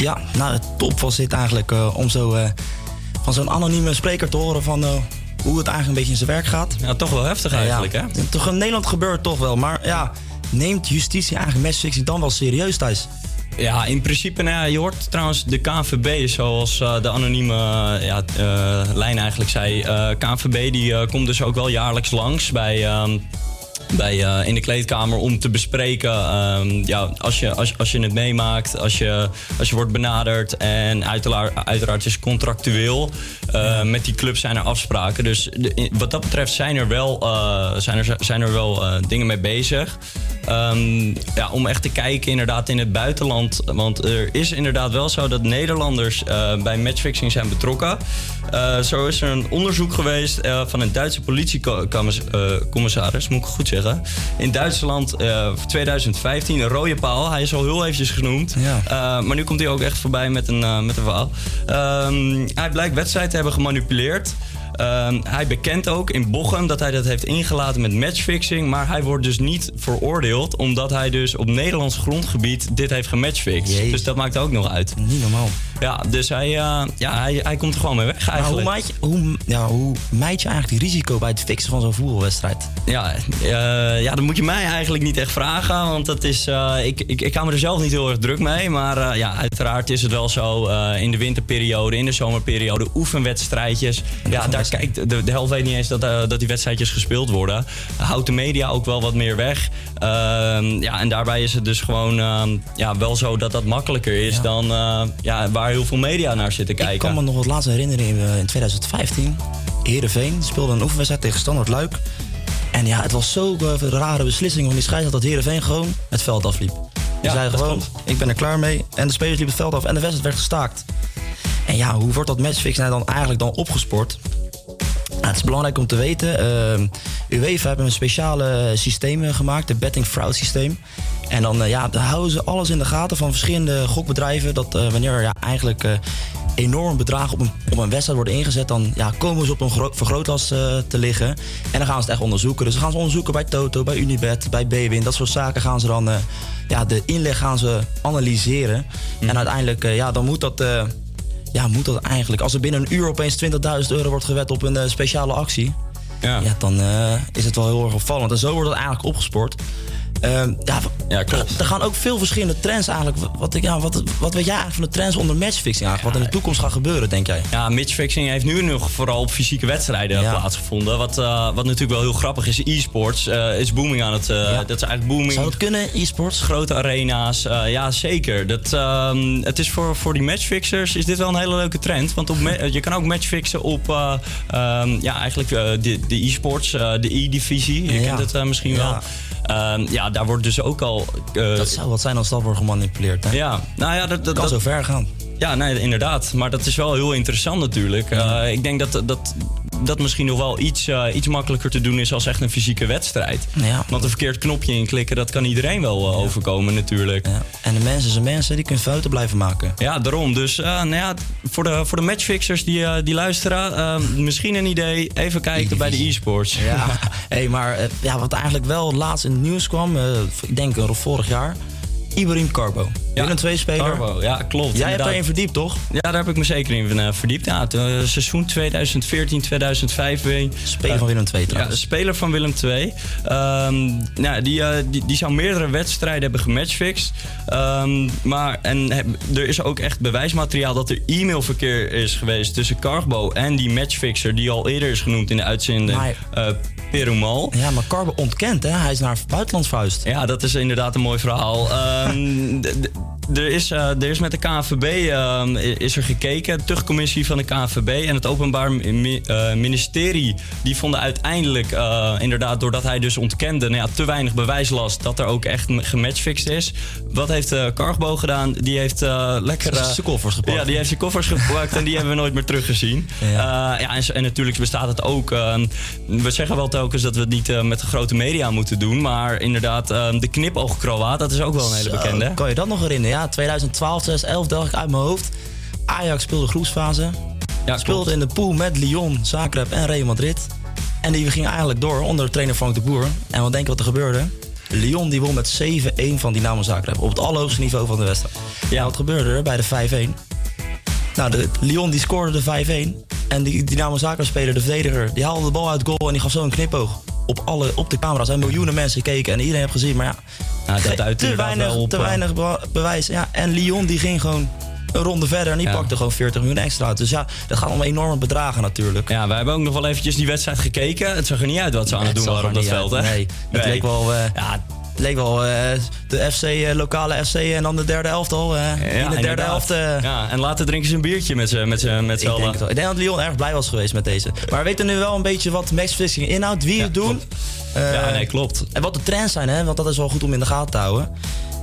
Ja, nou, het top was dit eigenlijk eh, om zo eh, van zo'n anonieme spreker te horen van eh, hoe het eigenlijk een beetje in zijn werk gaat.
Ja, toch wel heftig eigenlijk,
ja. hè? Toch in Nederland gebeurt het toch wel, maar ja, neemt justitie eigenlijk matchfixing dan wel serieus thuis?
Ja, in principe, nou ja, je hoort trouwens de KNVB, zoals de anonieme ja, lijn eigenlijk zei. KNVB die komt dus ook wel jaarlijks langs bij, ehm, bij, eh, in de kleedkamer om te bespreken. ehm, ja, als, je, als, als je het meemaakt, als je, als je wordt benaderd. En uiteraard, uiteraard is contractueel. eh, Met die club zijn er afspraken. Dus de- wat dat betreft zijn er wel, eh, zijn er, zijn er wel dingen mee bezig. Ehm, ja, om echt te kijken inderdaad in het buitenland. Want er is inderdaad wel zo dat Nederlanders eh, bij matchfixing zijn betrokken. Eh, zo is er een onderzoek geweest eh, van een Duitse politiecommissaris, moet ik goed zeggen. In Duitsland eh, voor 2015, een rode paal. Hij is al heel eventjes genoemd. Maar nu komt hij ook echt voorbij met een, met een verhaal. Ehm, hij blijkt wedstrijden te hebben gemanipuleerd. Ehm, hij bekent ook in Bochum dat hij dat heeft ingelaten met matchfixing. Maar hij wordt dus niet veroordeeld. Omdat hij dus op Nederlands grondgebied dit heeft gematchfixed. Dus dat maakt ook nog uit.
Niet normaal.
Ja, dus hij, eh, ja, hij, hij komt er gewoon mee weg
Maar hoe
eigenlijk.
meid, je, hoe, ja, hoe meid je eigenlijk die risico bij het fixen van zo'n voetbalwedstrijd?
Ja, eh, ja, dan moet je mij eigenlijk niet echt vragen. Want dat is, eh, ik, ik, ik hou me er zelf niet heel erg druk mee. Maar ja, uiteraard is het wel zo. in de winterperiode, in de zomerperiode, oefenwedstrijdjes. Ja, daar kijkt de, de helft weet niet eens dat, dat die wedstrijdjes gespeeld worden. Houdt de media ook wel wat meer weg. Ehm, ja, en daarbij is het dus gewoon ehm, ja, wel zo dat dat makkelijker is dan ja, waar heel veel media naar zitten kijken.
Ik kan me nog wat laatste herinneren in, eh, in 2015. Heerenveen speelde een oefenwedstrijd tegen Standard Luik. En ja, het was zo'n rare beslissing van die scheidsrechter dat Heerenveen gewoon het veld afliep. Die
Ja,
zei gewoon,
klopt.
ik ben er klaar mee. En de spelers liepen het veld af en de wedstrijd werd gestaakt. En ja, hoe wordt dat matchfixing nou dan eigenlijk dan opgesport? Nou, het is belangrijk om te weten. eh, UEFA hebben een speciale systeem gemaakt, het betting fraud systeem. En dan, eh, ja, dan houden ze alles in de gaten van verschillende gokbedrijven. Dat eh, wanneer er ja, eigenlijk eh, enorm bedragen op een, op een wedstrijd worden ingezet, dan ja, komen ze op een gro- vergrootglas te liggen. En dan gaan ze het echt onderzoeken. Dus dan gaan ze onderzoeken bij Toto, bij Unibet, bij Bwin. Dat soort zaken gaan ze dan, ja, de inleg gaan ze analyseren. En uiteindelijk, ja, dan moet dat. ja, moet dat eigenlijk? Als er binnen een uur opeens 20.000 euro wordt gewet op een speciale actie,
ja.
dan eh, is het wel heel erg opvallend. En zo wordt het eigenlijk opgesport. Ehm, ja,
ja, klopt.
Er gaan ook veel verschillende trends eigenlijk. Wat, ja, wat, wat weet jij eigenlijk van de trends onder matchfixing eigenlijk? Wat in de toekomst gaat gebeuren, denk jij?
Ja, matchfixing heeft nu nog vooral op fysieke wedstrijden plaatsgevonden. Wat, eh, wat natuurlijk wel heel grappig is. E-sports eh, is booming aan het... eh, Dat is eigenlijk booming.
Zou het kunnen, e-sports?
Grote arena's. ja, zeker. Dat, ehm, het is voor, voor die matchfixers is dit wel een hele leuke trend. Want op je kan ook matchfixen op eh, ehm, ja, eigenlijk de, de e-sports, de e-divisie. Je kent het misschien wel.
Ja.
Ehm, ja, daar wordt dus ook al... eh,
Dat zou wat zijn als dat wordt gemanipuleerd. Hè?
ja, nou ja, dat, dat
kan
dat-
zo ver gaan.
Ja, nee, inderdaad. Maar dat is wel heel interessant natuurlijk. Eh, ik denk dat, dat dat misschien nog wel iets, eh, iets makkelijker te doen is als echt een fysieke wedstrijd.
Ja.
Want een verkeerd knopje inklikken, dat kan iedereen wel eh, overkomen natuurlijk.
En de mensen zijn mensen, die kunnen fouten blijven maken.
Ja, daarom. Dus nou ja, voor, de, voor de matchfixers die, die luisteren, misschien een idee. Even kijken bij de e-sports.
Ja, [laughs] hey, maar ja, wat eigenlijk wel laatst in het nieuws kwam, ik denk vorig jaar, Ibrahim Carbo. Ja, een twee speler.
Carbo, ja, klopt.
Jij hebt
inderdaad.
daarin verdiept, toch?
Ja, daar heb ik me zeker in eh, verdiept. Ja, het, eh, seizoen 2014, 2005.
Speler van Willem II
Ja,
trouwens.
speler van Willem II. Ehm, nou, die, eh, die, die zou meerdere wedstrijden hebben gematchfixed. Ehm, maar en heb- er is ook echt bewijsmateriaal dat er e-mailverkeer is geweest tussen Carbo en die matchfixer die al eerder is genoemd in de uitzending.
Maar-
eh Perumal.
Ja, maar Carbo ontkent, hè? Hij is naar het buitenland verhuisd.
Ja, dat is inderdaad een mooi verhaal. Ehm, 嗯。[laughs] er, is, eh, er is met de KNVB ehm, is er gekeken, de tuchtcommissie van de KNVB en het Openbaar Mi- eh, Ministerie. Die vonden uiteindelijk, eh, inderdaad, doordat hij dus ontkende, nou ja, te weinig bewijslast dat er ook echt gematchfixed is. Wat heeft eh Cargbo gedaan? Die heeft eh, lekker. eh,
Zijn koffers gepakt.
Ja, die heeft zijn koffers gepakt en die hebben we nooit meer teruggezien. Ja, ja en, en natuurlijk bestaat het ook. ehm, we zeggen wel telkens dat we het niet eh, met de grote media moeten doen. Maar inderdaad, ehm, de knipoog-Kroaat, dat is ook wel een hele
Zo,
bekende.
Kan je dat nog herinneren? Ja, 2012, 2011 dacht ik uit mijn hoofd. Ajax speelde groepsfase.
Ja,
speelde
klopt.
in de pool met Lyon, Zagreb en Real Madrid. En die ging eigenlijk door onder trainer Frank de Boer. En wat denk je wat er gebeurde? Lyon die won met 7-1 van Dynamo Zagreb. Op het allerhoogste niveau van de wedstrijd. Ja. Wat gebeurde er bij de 5-1? Nou, de, Lyon die scoorde de 5-1. En die Dynamo Zagreb speler, de verdediger, die haalde de bal uit goal en die gaf zo een knipoog. Op, alle, op de camera's. En miljoenen mensen keken en iedereen heeft gezien. Maar ja,
Ja, dat duidt
te weinig,
wel op,
te
eh,
weinig be- bewijs. Ja, en Lyon die ging gewoon een ronde verder en die
Ja.
pakte gewoon 40 miljoen extra uit. Dus ja, dat gaat om enorme bedragen natuurlijk.
Ja, wij hebben ook nog wel eventjes die wedstrijd gekeken. Het zag er niet uit wat ze aan het doen waren op dat veld,
uit.
hè?
Nee, het leek wel, eh, ja, leek wel eh, de FC, eh, lokale FC en dan de derde elftal. eh die in de derde helft...
Ja, en later drinken ze een biertje met z'n met met
ik, denk ik denk dat Lyon erg blij was geweest met deze. Maar we weten nu wel een beetje wat matchfixing inhoudt, wie het doen.
Ja, nee, klopt.
En wat de trends zijn, hè? want dat is wel goed om in de gaten te houden.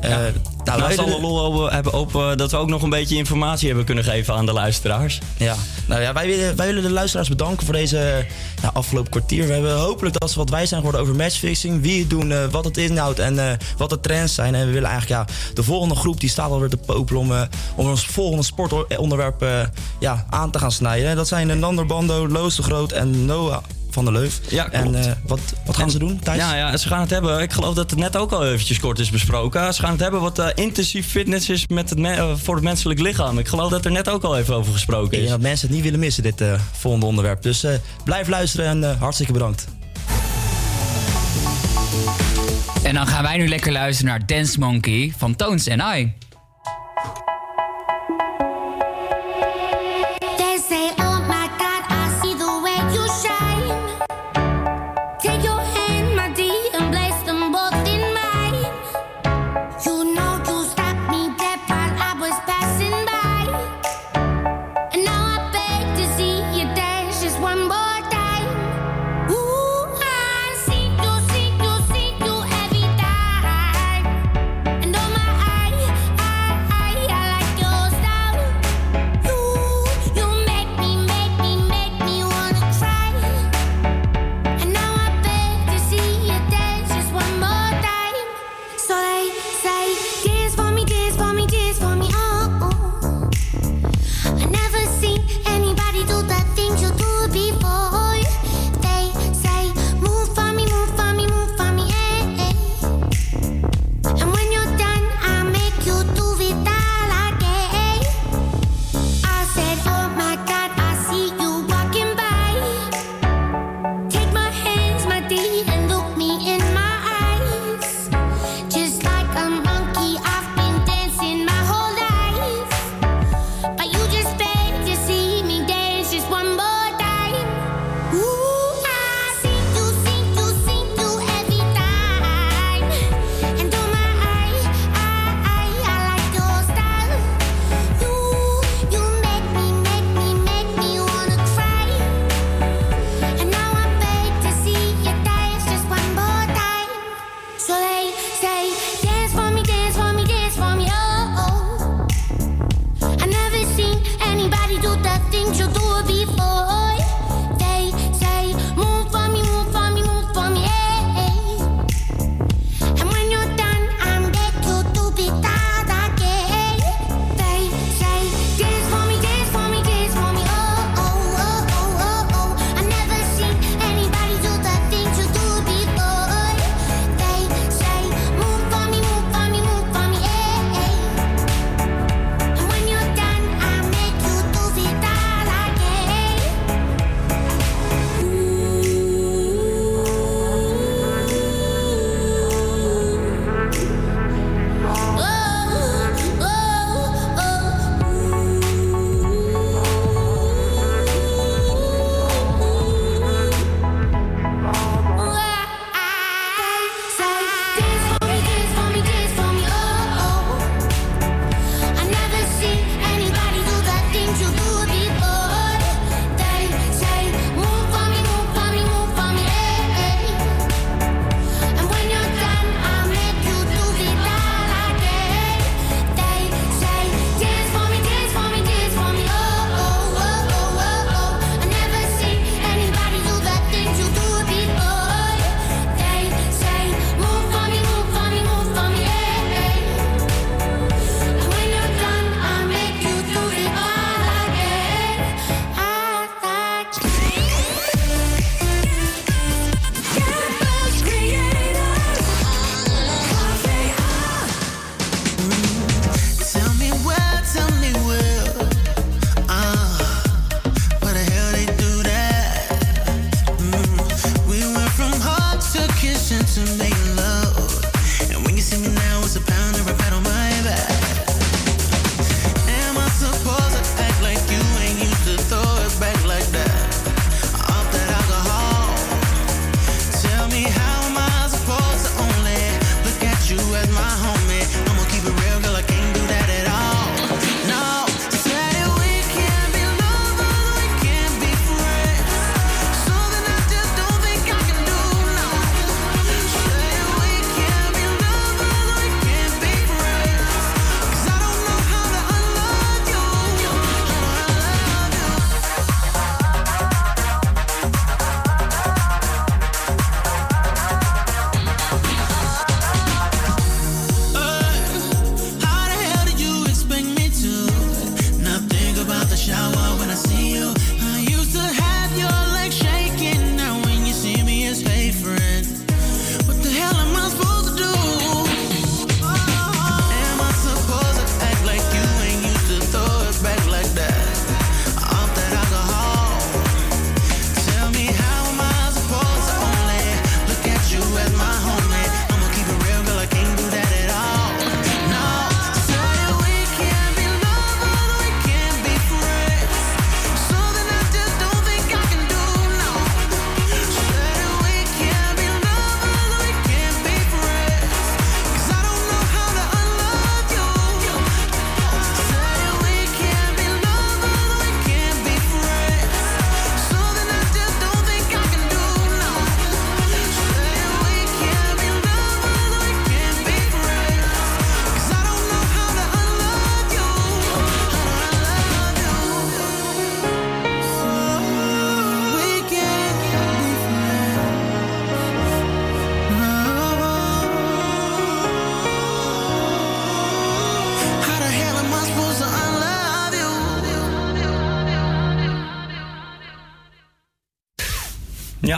Eh, nou, wij
Naast
doen-
alle lol open- hebben open dat we ook nog een beetje informatie hebben kunnen geven aan de luisteraars.
Ja, nou ja, wij willen, wij willen de luisteraars bedanken voor deze afgelopen kwartier. We hebben hopelijk dat ze wat wijs zijn geworden over matchfixing, wie het doen, eh, wat het inhoudt en eh, wat de trends zijn. En we willen eigenlijk, ja, de volgende groep die staat alweer te popelen om, eh, om ons volgende sportonderwerp eh, ja, aan te gaan snijden. Dat zijn eh, Nander Bando, Loos de Groot en Noah van der Leuf.
Ja,
En eh, wat, wat gaan ze doen, Thijs?
Ja, ja, ze gaan het hebben. Ik geloof dat het net ook al eventjes kort is besproken. Ze gaan het hebben wat eh, intensief fitness is met het me- eh, voor het menselijk lichaam. Ik geloof dat er net ook al even over gesproken
Ik denk
is.
dat mensen het niet willen missen, dit eh, volgende onderwerp. Dus eh, blijf luisteren en hartstikke bedankt.
En dan gaan wij nu lekker luisteren naar Dance Monkey van Tones and I.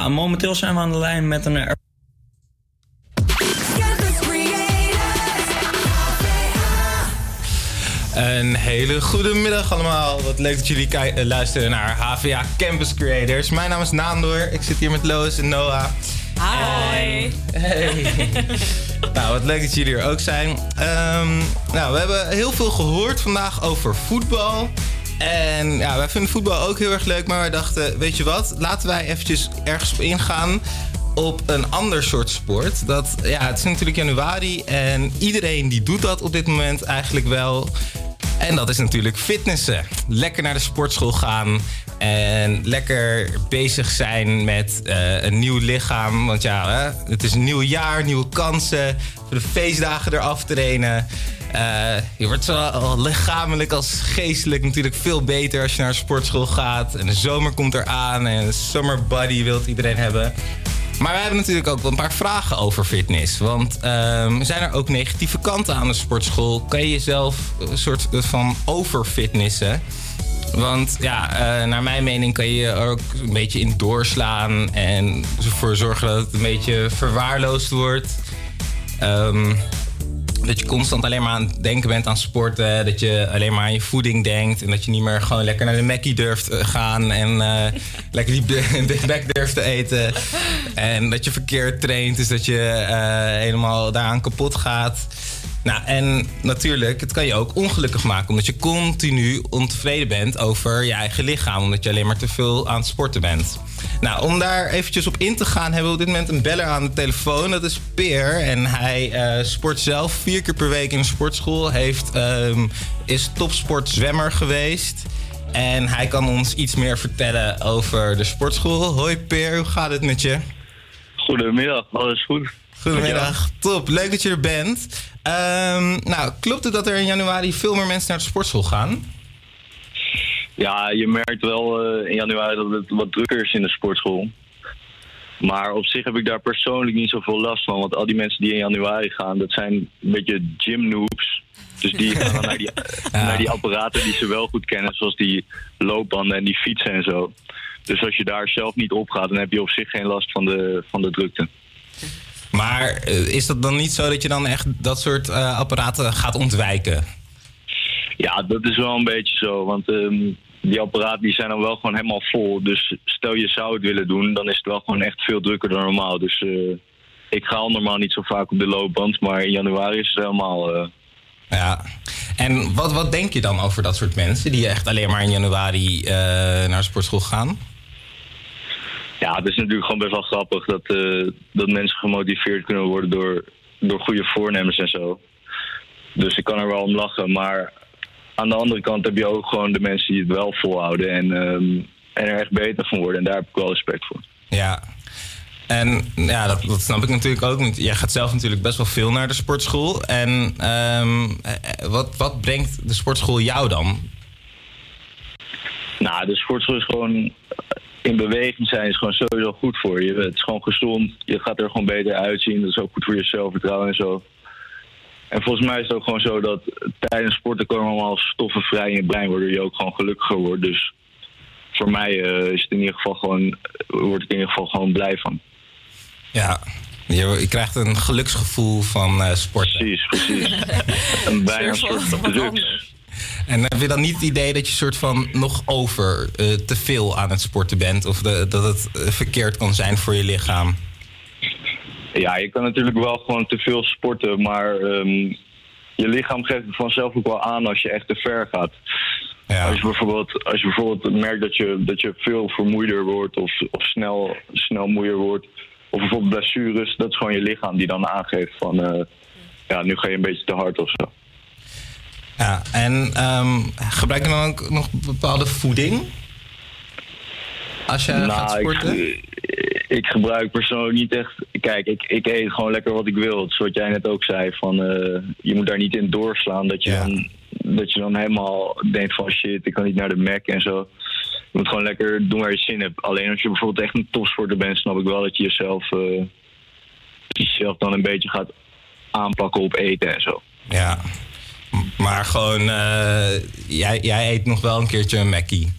Ja, momenteel zijn we aan de lijn met een
Een hele goede middag allemaal. Wat leuk dat jullie eh, luisteren naar HVA Campus Creators. Mijn naam is Naandor. Ik zit hier met Lois en Noah.
Hi.
Hey. [laughs] nou, wat leuk dat jullie er ook zijn. Ehm, nou, we hebben heel veel gehoord vandaag over voetbal. En ja, wij vinden voetbal ook heel erg leuk. Maar wij dachten, weet je wat? Laten wij eventjes ergens op ingaan op een ander soort sport. Dat, ja, het is natuurlijk januari en iedereen die doet dat op dit moment eigenlijk wel. En dat is natuurlijk fitnessen. Lekker naar de sportschool gaan en lekker bezig zijn met eh, een nieuw lichaam. Want ja, hè, het is een nieuw jaar, nieuwe kansen. De feestdagen eraf trainen. Eh, je wordt zowel lichamelijk als geestelijk natuurlijk veel beter als je naar de sportschool gaat. En de zomer komt eraan en een summer body wilt iedereen hebben. Maar wij hebben natuurlijk ook wel een paar vragen over fitness. Want ehm, zijn er ook negatieve kanten aan de sportschool? Kan je jezelf een soort van overfitnessen? Want ja, eh, naar mijn mening kan je er ook een beetje in doorslaan. En ervoor zorgen dat het een beetje verwaarloosd wordt. Ehm, dat je constant alleen maar aan het denken bent aan sporten. Dat je alleen maar aan je voeding denkt. En dat je niet meer gewoon lekker naar de Mackie durft eh, gaan. En eh, [laughs] lekker die Big [laughs] Mac durft te eten. En dat je verkeerd traint. Dus dat je eh, helemaal daaraan kapot gaat. Nou, en natuurlijk, het kan je ook ongelukkig maken. Omdat je continu ontevreden bent over je eigen lichaam. Omdat je alleen maar te veel aan het sporten bent. Nou, om daar eventjes op in te gaan, hebben we op dit moment een beller aan de telefoon. Dat is Peer. En hij eh, sport zelf vier keer per week in een sportschool. Heeft, ehm, is topsportzwemmer geweest. En hij kan ons iets meer vertellen over de sportschool. Hoi Peer, hoe gaat het met je?
Goedemiddag, alles goed.
Goedemiddag, top. Leuk dat je er bent. Ehm, nou, klopt het dat er in januari veel meer mensen naar de sportschool gaan?
Ja, je merkt wel eh, in januari dat het wat drukker is in de sportschool. Maar op zich heb ik daar persoonlijk niet zoveel last van. Want al die mensen die in januari gaan, dat zijn een beetje gym noobs. Dus die gaan dan naar die, [laughs] naar die apparaten die ze wel goed kennen. Zoals die loopbanden en die fietsen en zo. Dus als je daar zelf niet op gaat, dan heb je op zich geen last van de, van de drukte.
Maar eh, is dat dan niet zo dat je dan echt dat soort eh, apparaten gaat ontwijken?
Ja, dat is wel een beetje zo. Want ehm, die apparaten die zijn dan wel gewoon helemaal vol. Dus stel je zou het willen doen, dan is het wel gewoon echt veel drukker dan normaal. Dus eh, ik ga al normaal niet zo vaak op de loopband. Maar in januari is het helemaal...
Ja. En wat, wat denk je dan over dat soort mensen die echt alleen maar in januari naar de sportschool gaan?
Ja, het is natuurlijk gewoon best wel grappig dat, eh, dat mensen gemotiveerd kunnen worden door, door goede voornemens en zo. Dus ik kan er wel om lachen. Maar aan de andere kant heb je ook gewoon de mensen die het wel volhouden en, ehm, en er echt beter van worden. En daar heb ik wel respect voor.
Ja. En ja, dat, dat snap ik natuurlijk ook. Want jij gaat zelf natuurlijk best wel veel naar de sportschool. En ehm, eh, wat, wat brengt de sportschool jou dan?
Nou, de sportschool is gewoon in beweging zijn is gewoon sowieso goed voor je. Het is gewoon gezond. Je gaat er gewoon beter uitzien. Dat is ook goed voor je zelfvertrouwen en zo. En volgens mij is het ook gewoon zo dat tijdens sporten komen allemaal stoffen vrij in je brein, waardoor je ook gewoon gelukkiger wordt. Dus voor mij eh, is het in ieder geval gewoon, word ik in ieder geval gewoon blij van.
Ja, je, je krijgt een geluksgevoel van eh sporten.
Precies, precies. [laughs] een bijna een soort drugs.
En heb je dan niet het idee dat je soort van nog over eh, te veel aan het sporten bent? Of de, dat het eh, verkeerd kan zijn voor je lichaam?
Ja, je kan natuurlijk wel gewoon te veel sporten, maar ehm, je lichaam geeft het vanzelf ook wel aan als je echt te ver gaat. Als, je bijvoorbeeld, als je bijvoorbeeld merkt dat je, dat je veel vermoeider wordt of, of snel, snel moeier wordt, of bijvoorbeeld blessures, dat is gewoon je lichaam die dan aangeeft van eh, ja, nu ga je een beetje te hard of zo.
Ja, en ehm, gebruik je dan ook nog bepaalde voeding? Als je gaat
Nou,
sporten?
Ik, ik gebruik persoonlijk niet echt. Kijk, ik, ik eet gewoon lekker wat ik wil. Het is wat jij net ook zei. Van, eh, je moet daar niet in doorslaan. Dat je, dan, dat je dan helemaal denkt van shit, ik kan niet naar de Mac en zo. Je moet gewoon lekker doen waar je zin hebt. Alleen als je bijvoorbeeld echt een topsporter bent, snap ik wel dat je jezelf, eh, jezelf dan een beetje gaat aanpakken op eten en zo.
Ja. Maar gewoon, eh, jij, jij eet nog wel een keertje een Mackie.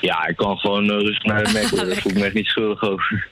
Ja, ik kan gewoon eh, rustig naar de Mac. Daar voel ik me echt niet schuldig over.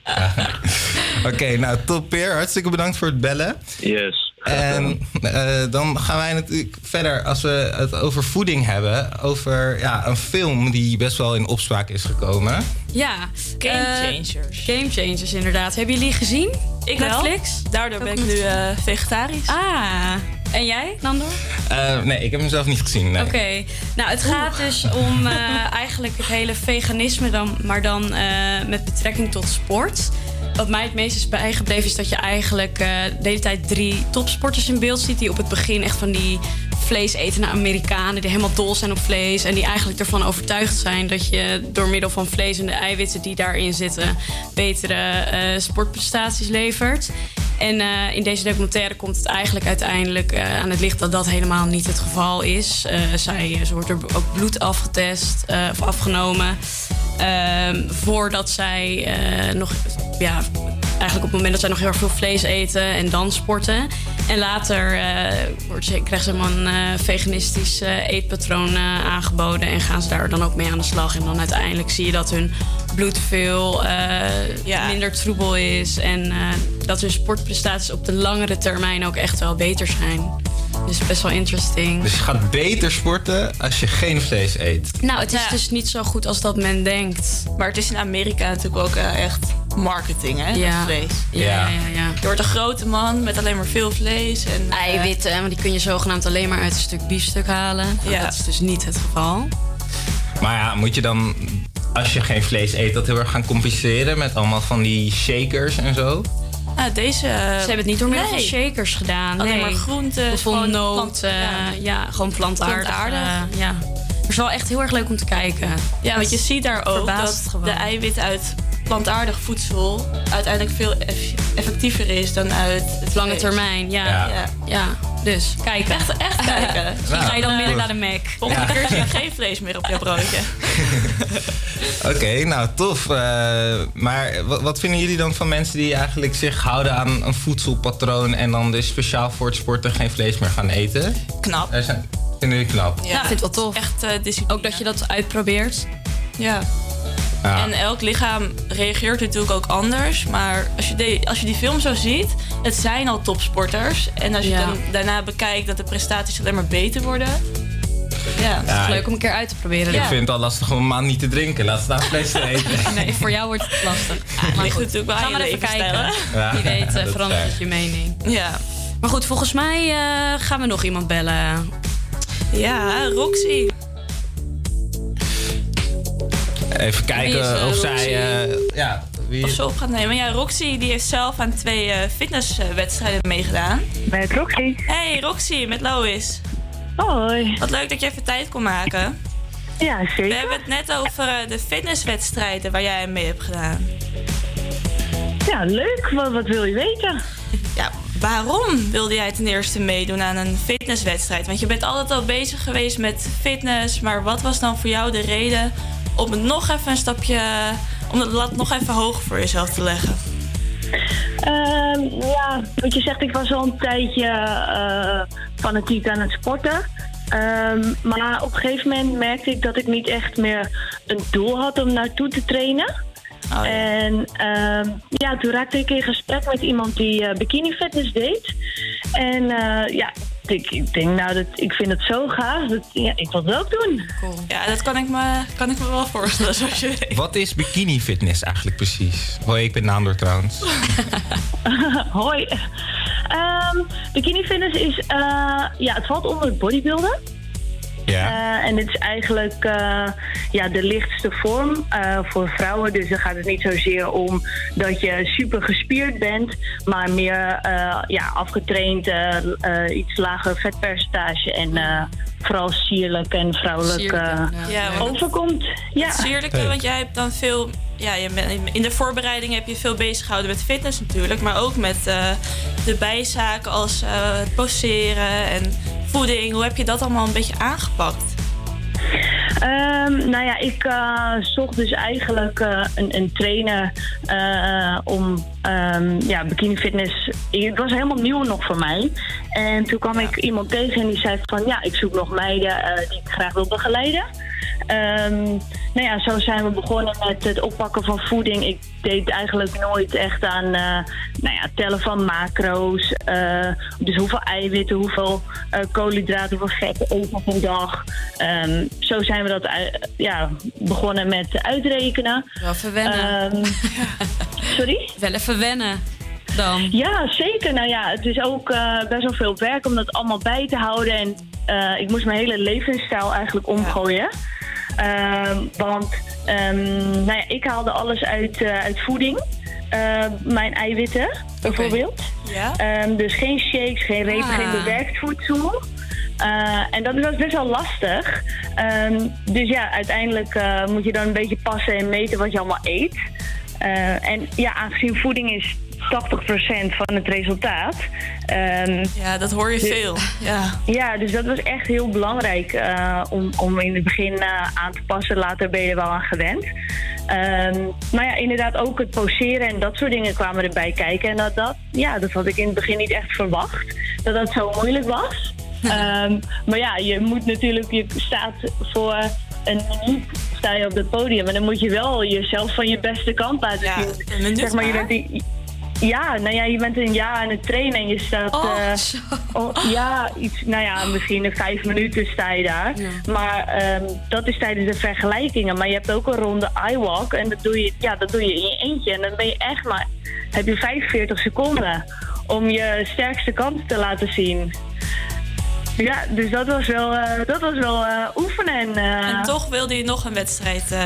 [laughs]
Oké, nou top Peer. Hartstikke bedankt voor het bellen.
Yes.
En [laughs] eh, dan gaan wij natuurlijk verder, als we het over voeding hebben, over ja, een film die best wel in opspraak is gekomen.
Ja.
Game
eh,
changers.
game changers, inderdaad. Hebben jullie gezien?
Ik wel.
Netflix?
Daardoor ben ik nu eh, vegetarisch.
Ah, en jij, Nando?
Eh, nee, ik heb hem zelf niet gezien. Nee.
Oké, nou het gaat dus om eh, [laughs] eigenlijk het hele veganisme, dan, maar dan eh, met betrekking tot sport. Wat mij het meest is bijgebleven is dat je eigenlijk eh, de hele tijd drie topsporters in beeld ziet. Die op het begin echt van die vleesetende Amerikanen die helemaal dol zijn op vlees. En die eigenlijk ervan overtuigd zijn dat je door middel van vlees en de eiwitten die daarin zitten betere eh, sportprestaties levert. En eh, in deze documentaire komt het eigenlijk uiteindelijk aan het licht dat dat helemaal niet het geval is. Zij, ze wordt er ook bloed afgetest of afgenomen. ehm, voordat zij nog, ja, eigenlijk op het moment dat zij nog heel erg veel vlees eten en dan sporten. En later wordt ze, krijgt ze een eh, veganistisch eh, eetpatroon aangeboden en gaan ze daar dan ook mee aan de slag. En dan uiteindelijk zie je dat hun bloed veel minder troebel is en dat hun sportprestaties op de langere termijn ook echt wel beter zijn. Dus best wel interesting.
Dus je gaat beter sporten als je geen vlees eet.
Nou, het is dus niet zo goed als dat men denkt.
Maar het is in Amerika natuurlijk ook eh, echt marketing, hè?
Ja.
Dat vlees.
Ja, ja, ja.
Je wordt een grote man met alleen maar veel vlees. En, eh,
Eiwitten, maar die kun je zogenaamd alleen maar uit een stuk biefstuk halen. Nou,
Ja.
Dat is dus niet het geval.
Maar ja, moet je dan, als je geen vlees eet, dat heel erg gaan compenseren met allemaal van die shakers en zo?
Ah, deze...
Ze hebben het niet door middel van
Nee.
shakers gedaan.
Alleen
nee.
maar groenten, gewoon
noot,
plant- ja.
ja. gewoon plantaardig.
Plantaardig.
eh, ja. Het is wel echt heel erg leuk om te kijken.
Ja, want je ziet daar ook dat
gewoon.
de eiwit uit plantaardig voedsel uiteindelijk veel eff- effectiever is dan uit het
Lange termijn, ja.
Ja.
ja. Dus kijken.
Echt, echt [laughs] kijken.
Misschien ga je dan
Ja.
minder naar de Mac.
Volgende keer zie ik geen vlees meer op jouw broodje. [laughs]
Oké, nou tof. Eh, maar wat, vinden jullie dan van mensen die eigenlijk zich houden aan een voedselpatroon en dan dus speciaal voor het sporten geen vlees meer gaan eten?
Knap.
Er zijn, vinden jullie knap?
Ja, ik vind het wel tof.
Echt eh, discipline.
Ook dat je dat uitprobeert.
Ja.
Ja.
En elk lichaam reageert natuurlijk ook anders. Maar als je, de, als je die film zo ziet, het zijn al topsporters. En als je
Ja.
dan daarna bekijkt dat de prestaties alleen maar beter worden. Ja,
Ja,
Leuk om een keer uit te proberen.
Ik vind het al lastig om een maand niet te drinken. Laat staan vlees te eten.
Nee, voor jou wordt het lastig. Maar
ligt
goed,
natuurlijk wel
even kijken. Wie weet eh,
is
verandert je mening.
Ja.
Maar goed, volgens mij eh, gaan we nog iemand bellen.
Ja, Roxy.
Even
Wie is,
kijken
eh,
of zij... eh, ja, wie
Of ze op gaat nemen. Ja, Roxy die heeft zelf aan twee eh, fitnesswedstrijden meegedaan.
Met Roxy.
Hey Roxy, met Lois.
Hoi.
Wat leuk dat je even tijd kon maken.
Ja, zeker.
We hebben het net over de fitnesswedstrijden waar jij mee hebt gedaan.
Ja, leuk. Wat, wat wil je weten?
Ja, waarom wilde jij ten eerste meedoen aan een fitnesswedstrijd? Want je bent altijd al bezig geweest met fitness, maar wat was dan voor jou de reden om het nog even een stapje, om de lat nog even hoger voor jezelf te leggen?
Ehm, ja, wat je zegt, ik was al een tijdje eh, fanatiek aan het sporten. Ehm, maar op een gegeven moment merkte ik dat ik niet echt meer een doel had om naartoe te trainen. En ehm, ja, toen raakte ik in gesprek met iemand die eh, bikini fitness deed. En eh, ja, ik, ik denk nou, dat, ik vind het zo gaaf. Dat, ja, ik wil het ook doen.
Ja, dat kan ik me, kan ik me wel voorstellen, [laughs] zoals je weet.
Wat is bikini fitness eigenlijk precies? Hoi, ik ben Naandor trouwens. [laughs]
Hoi. Ehm, bikini fitness is, eh, ja, het valt onder het bodybuilden.
Ja.
Eh, en dit is eigenlijk eh, ja, de lichtste vorm eh, voor vrouwen. Dus dan gaat het niet zozeer om dat je super gespierd bent, maar meer ja, afgetraind, iets lager vetpercentage en vooral sierlijk en vrouwelijk
Sierlijk,
eh,
ja.
Overkomt. Ja.
Het sierlijke, want jij hebt dan veel... Ja, je bent, in de voorbereiding heb je veel bezig gehouden met fitness natuurlijk. Maar ook met eh, de bijzaken als eh, het poseren en voeding. Hoe heb je dat allemaal een beetje aangepakt?
Ehm, nou ja, ik eh, zocht dus eigenlijk eh, een, een trainer eh, om ehm, ja, bikini fitness. Het was helemaal nieuw nog voor mij. En toen kwam ik iemand tegen en die zei van ja, ik zoek nog meiden die ik graag wil begeleiden. Ehm, nou ja, zo zijn we begonnen met het oppakken van voeding. Ik deed eigenlijk nooit echt aan eh, nou ja, tellen van macro's. eh, dus hoeveel eiwitten, hoeveel eh, koolhydraten, hoeveel eet ik op een dag. Ehm, zo zijn we dat ja, begonnen met uitrekenen.
Wel even wennen.
Ehm, [laughs] sorry?
Wel even wennen dan.
Ja, zeker. Nou ja, het is ook eh, best wel veel werk om dat allemaal bij te houden. En eh, ik moest mijn hele levensstijl eigenlijk omgooien. Ehm, want ehm, nou ja, ik haalde alles uit, eh, uit voeding. Eh, mijn eiwitten, bijvoorbeeld.
Ja.
Ehm, dus geen shakes, geen reep,
Ah.
geen bewerkt voedsel. En dat was best wel lastig. Ehm, dus ja, uiteindelijk moet je dan een beetje passen en meten wat je allemaal eet. En ja, aangezien voeding is 80% van het resultaat. ehm,
Ja, dat hoor je
dus-
veel. Ja.
ja, dus dat was echt heel belangrijk eh, om, om in het begin eh, aan te passen. Later ben je er wel aan gewend. Ehm, maar ja, inderdaad ook het poseren en dat soort dingen kwamen erbij kijken. En dat, dat, ja, dat had ik in het begin niet echt verwacht. Dat dat zo moeilijk was. Ehm, maar ja, je moet natuurlijk, je staat voor een minuut sta je op het podium. En dan moet je wel jezelf van je beste kant laten zien.
minuut
zeg maar, je
maar.
bent die- ja, nou ja, je bent een jaar aan het trainen en je staat.
Oh,
oh, ja, iets, nou ja, misschien in vijf minuten sta je daar. Maar ehm, dat is tijdens de vergelijkingen. Maar je hebt ook een ronde iWalk en dat doe je, ja, dat doe je in je eentje. En dan ben je echt maar, heb je 45 seconden om je sterkste kanten te laten zien. Ja, dus dat was wel, eh, dat was wel eh, oefenen. En,
En toch wilde je nog een wedstrijd,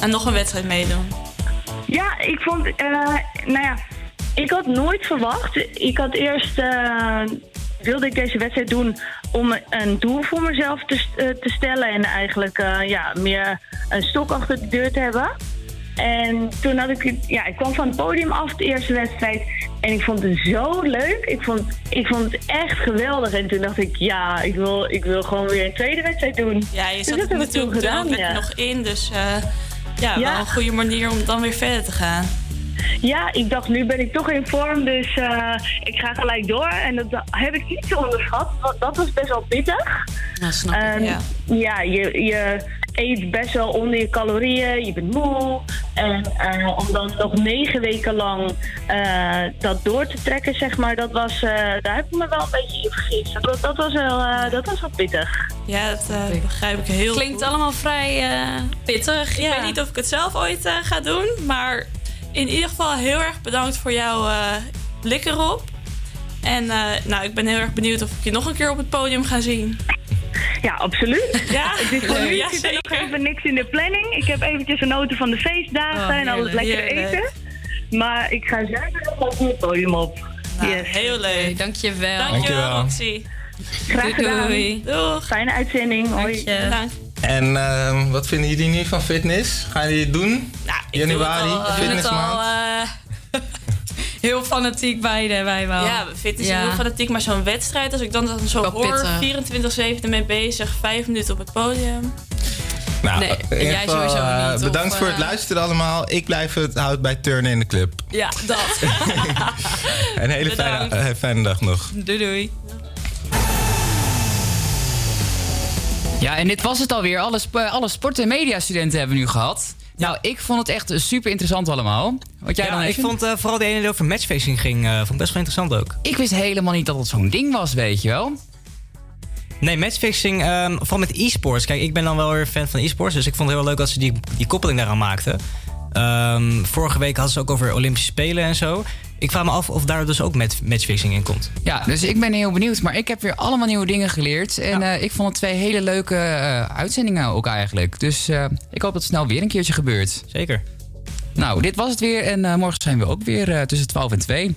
en nog een wedstrijd meedoen.
Ja, ik vond, eh, nou ja, ik had nooit verwacht. Ik had eerst, eh, wilde ik deze wedstrijd doen om een doel voor mezelf te, eh, te stellen. En eigenlijk, ja, meer een stok achter de deur te hebben. En toen had ik, ja, ik kwam van het podium af, de eerste wedstrijd. En ik vond het zo leuk. Ik vond, ik vond het echt geweldig. En toen dacht ik, ja, ik wil, ik wil gewoon weer een tweede wedstrijd doen.
Ja, je
Dus
zat
dat heb ik toen
natuurlijk
gedaan, ja.
nog in. Dus ja, wel een goede manier om dan weer verder te gaan.
Ja, ik dacht nu ben ik toch in vorm, dus eh, ik ga gelijk door. En dat heb ik niet zo onderschat, want dat was best wel pittig.
Ja, snap ik,
Ehm,
ja.
ja, je, je eet best wel onder je calorieën, je bent moe. En eh, om dan nog negen weken lang eh, dat door te trekken, zeg maar, dat was, eh, daar heb ik me wel een beetje in vergist. Dat, dat, was, wel, eh, dat was wel pittig.
Ja, dat begrijp ik heel
Klinkt
goed.
allemaal vrij eh, pittig.
Ik weet niet of ik het zelf ooit eh, ga doen, maar in ieder geval heel erg bedankt voor jouw eh blik erop. En eh, nou, ik ben heel erg benieuwd of ik je nog een keer op het podium ga zien.
Ja, absoluut.
Ja, [laughs]
Het is voor nu
ja,
zit er nog even niks in de planning. Ik heb eventjes genoten van de feestdagen
Oh,
en alles lekker
heerlijk.
eten. Maar ik ga zeker nog even het podium op.
Nou,
yes.
Heel leuk.
dankjewel.
Dankjewel, Roxy.
Graag gedaan.
Doei. Doeg.
Fijne uitzending. Hoi.
En ehm, wat vinden jullie nu van fitness? Gaan jullie het doen? Januari,
het al
fitnessmaand. [laughs]
eh, heel fanatiek beide, wij wel.
Ja, fitness
Ja.
is heel fanatiek, maar zo'n wedstrijd, als ik dan, dan zo
Wel
hoor,
pittig.
24-7 ermee bezig, vijf minuten op het podium.
Nou,
Nee,
in
en
ieder
jij
geval,
sowieso
eh,
niet,
bedankt
of,
voor
eh?
het luisteren allemaal. Ik blijf het houd bij turnen in de club.
Ja, dat. [laughs]
Een hele fijne, eh, dag nog.
doei doei.
Ja, en dit was het alweer. Alle, sp- alle sport- en mediastudenten hebben we nu gehad. Nou, ik vond het echt super interessant allemaal. Wat jij
ja,
dan
ik vond eh, vooral de ene die over matchfixing ging, eh, vond ik best wel interessant ook.
Ik wist helemaal niet dat het zo'n ding was, weet je wel.
Nee, matchfixing, ehm vooral met e-sports. Kijk, ik ben dan wel weer fan van e-sports, dus ik vond het heel leuk dat ze die, die koppeling daaraan maakten. Ehm, vorige week hadden ze ook over Olympische Spelen en zo. Ik vraag me af of daar dus ook met matchfixing in komt.
Ja, dus ik ben heel benieuwd. Maar ik heb weer allemaal nieuwe dingen geleerd. En eh, ik vond het twee hele leuke eh, uitzendingen ook eigenlijk. Dus eh, ik hoop dat het snel weer een keertje gebeurt.
Zeker.
Nou, dit was het weer. En morgen zijn we ook weer tussen 12 en 2.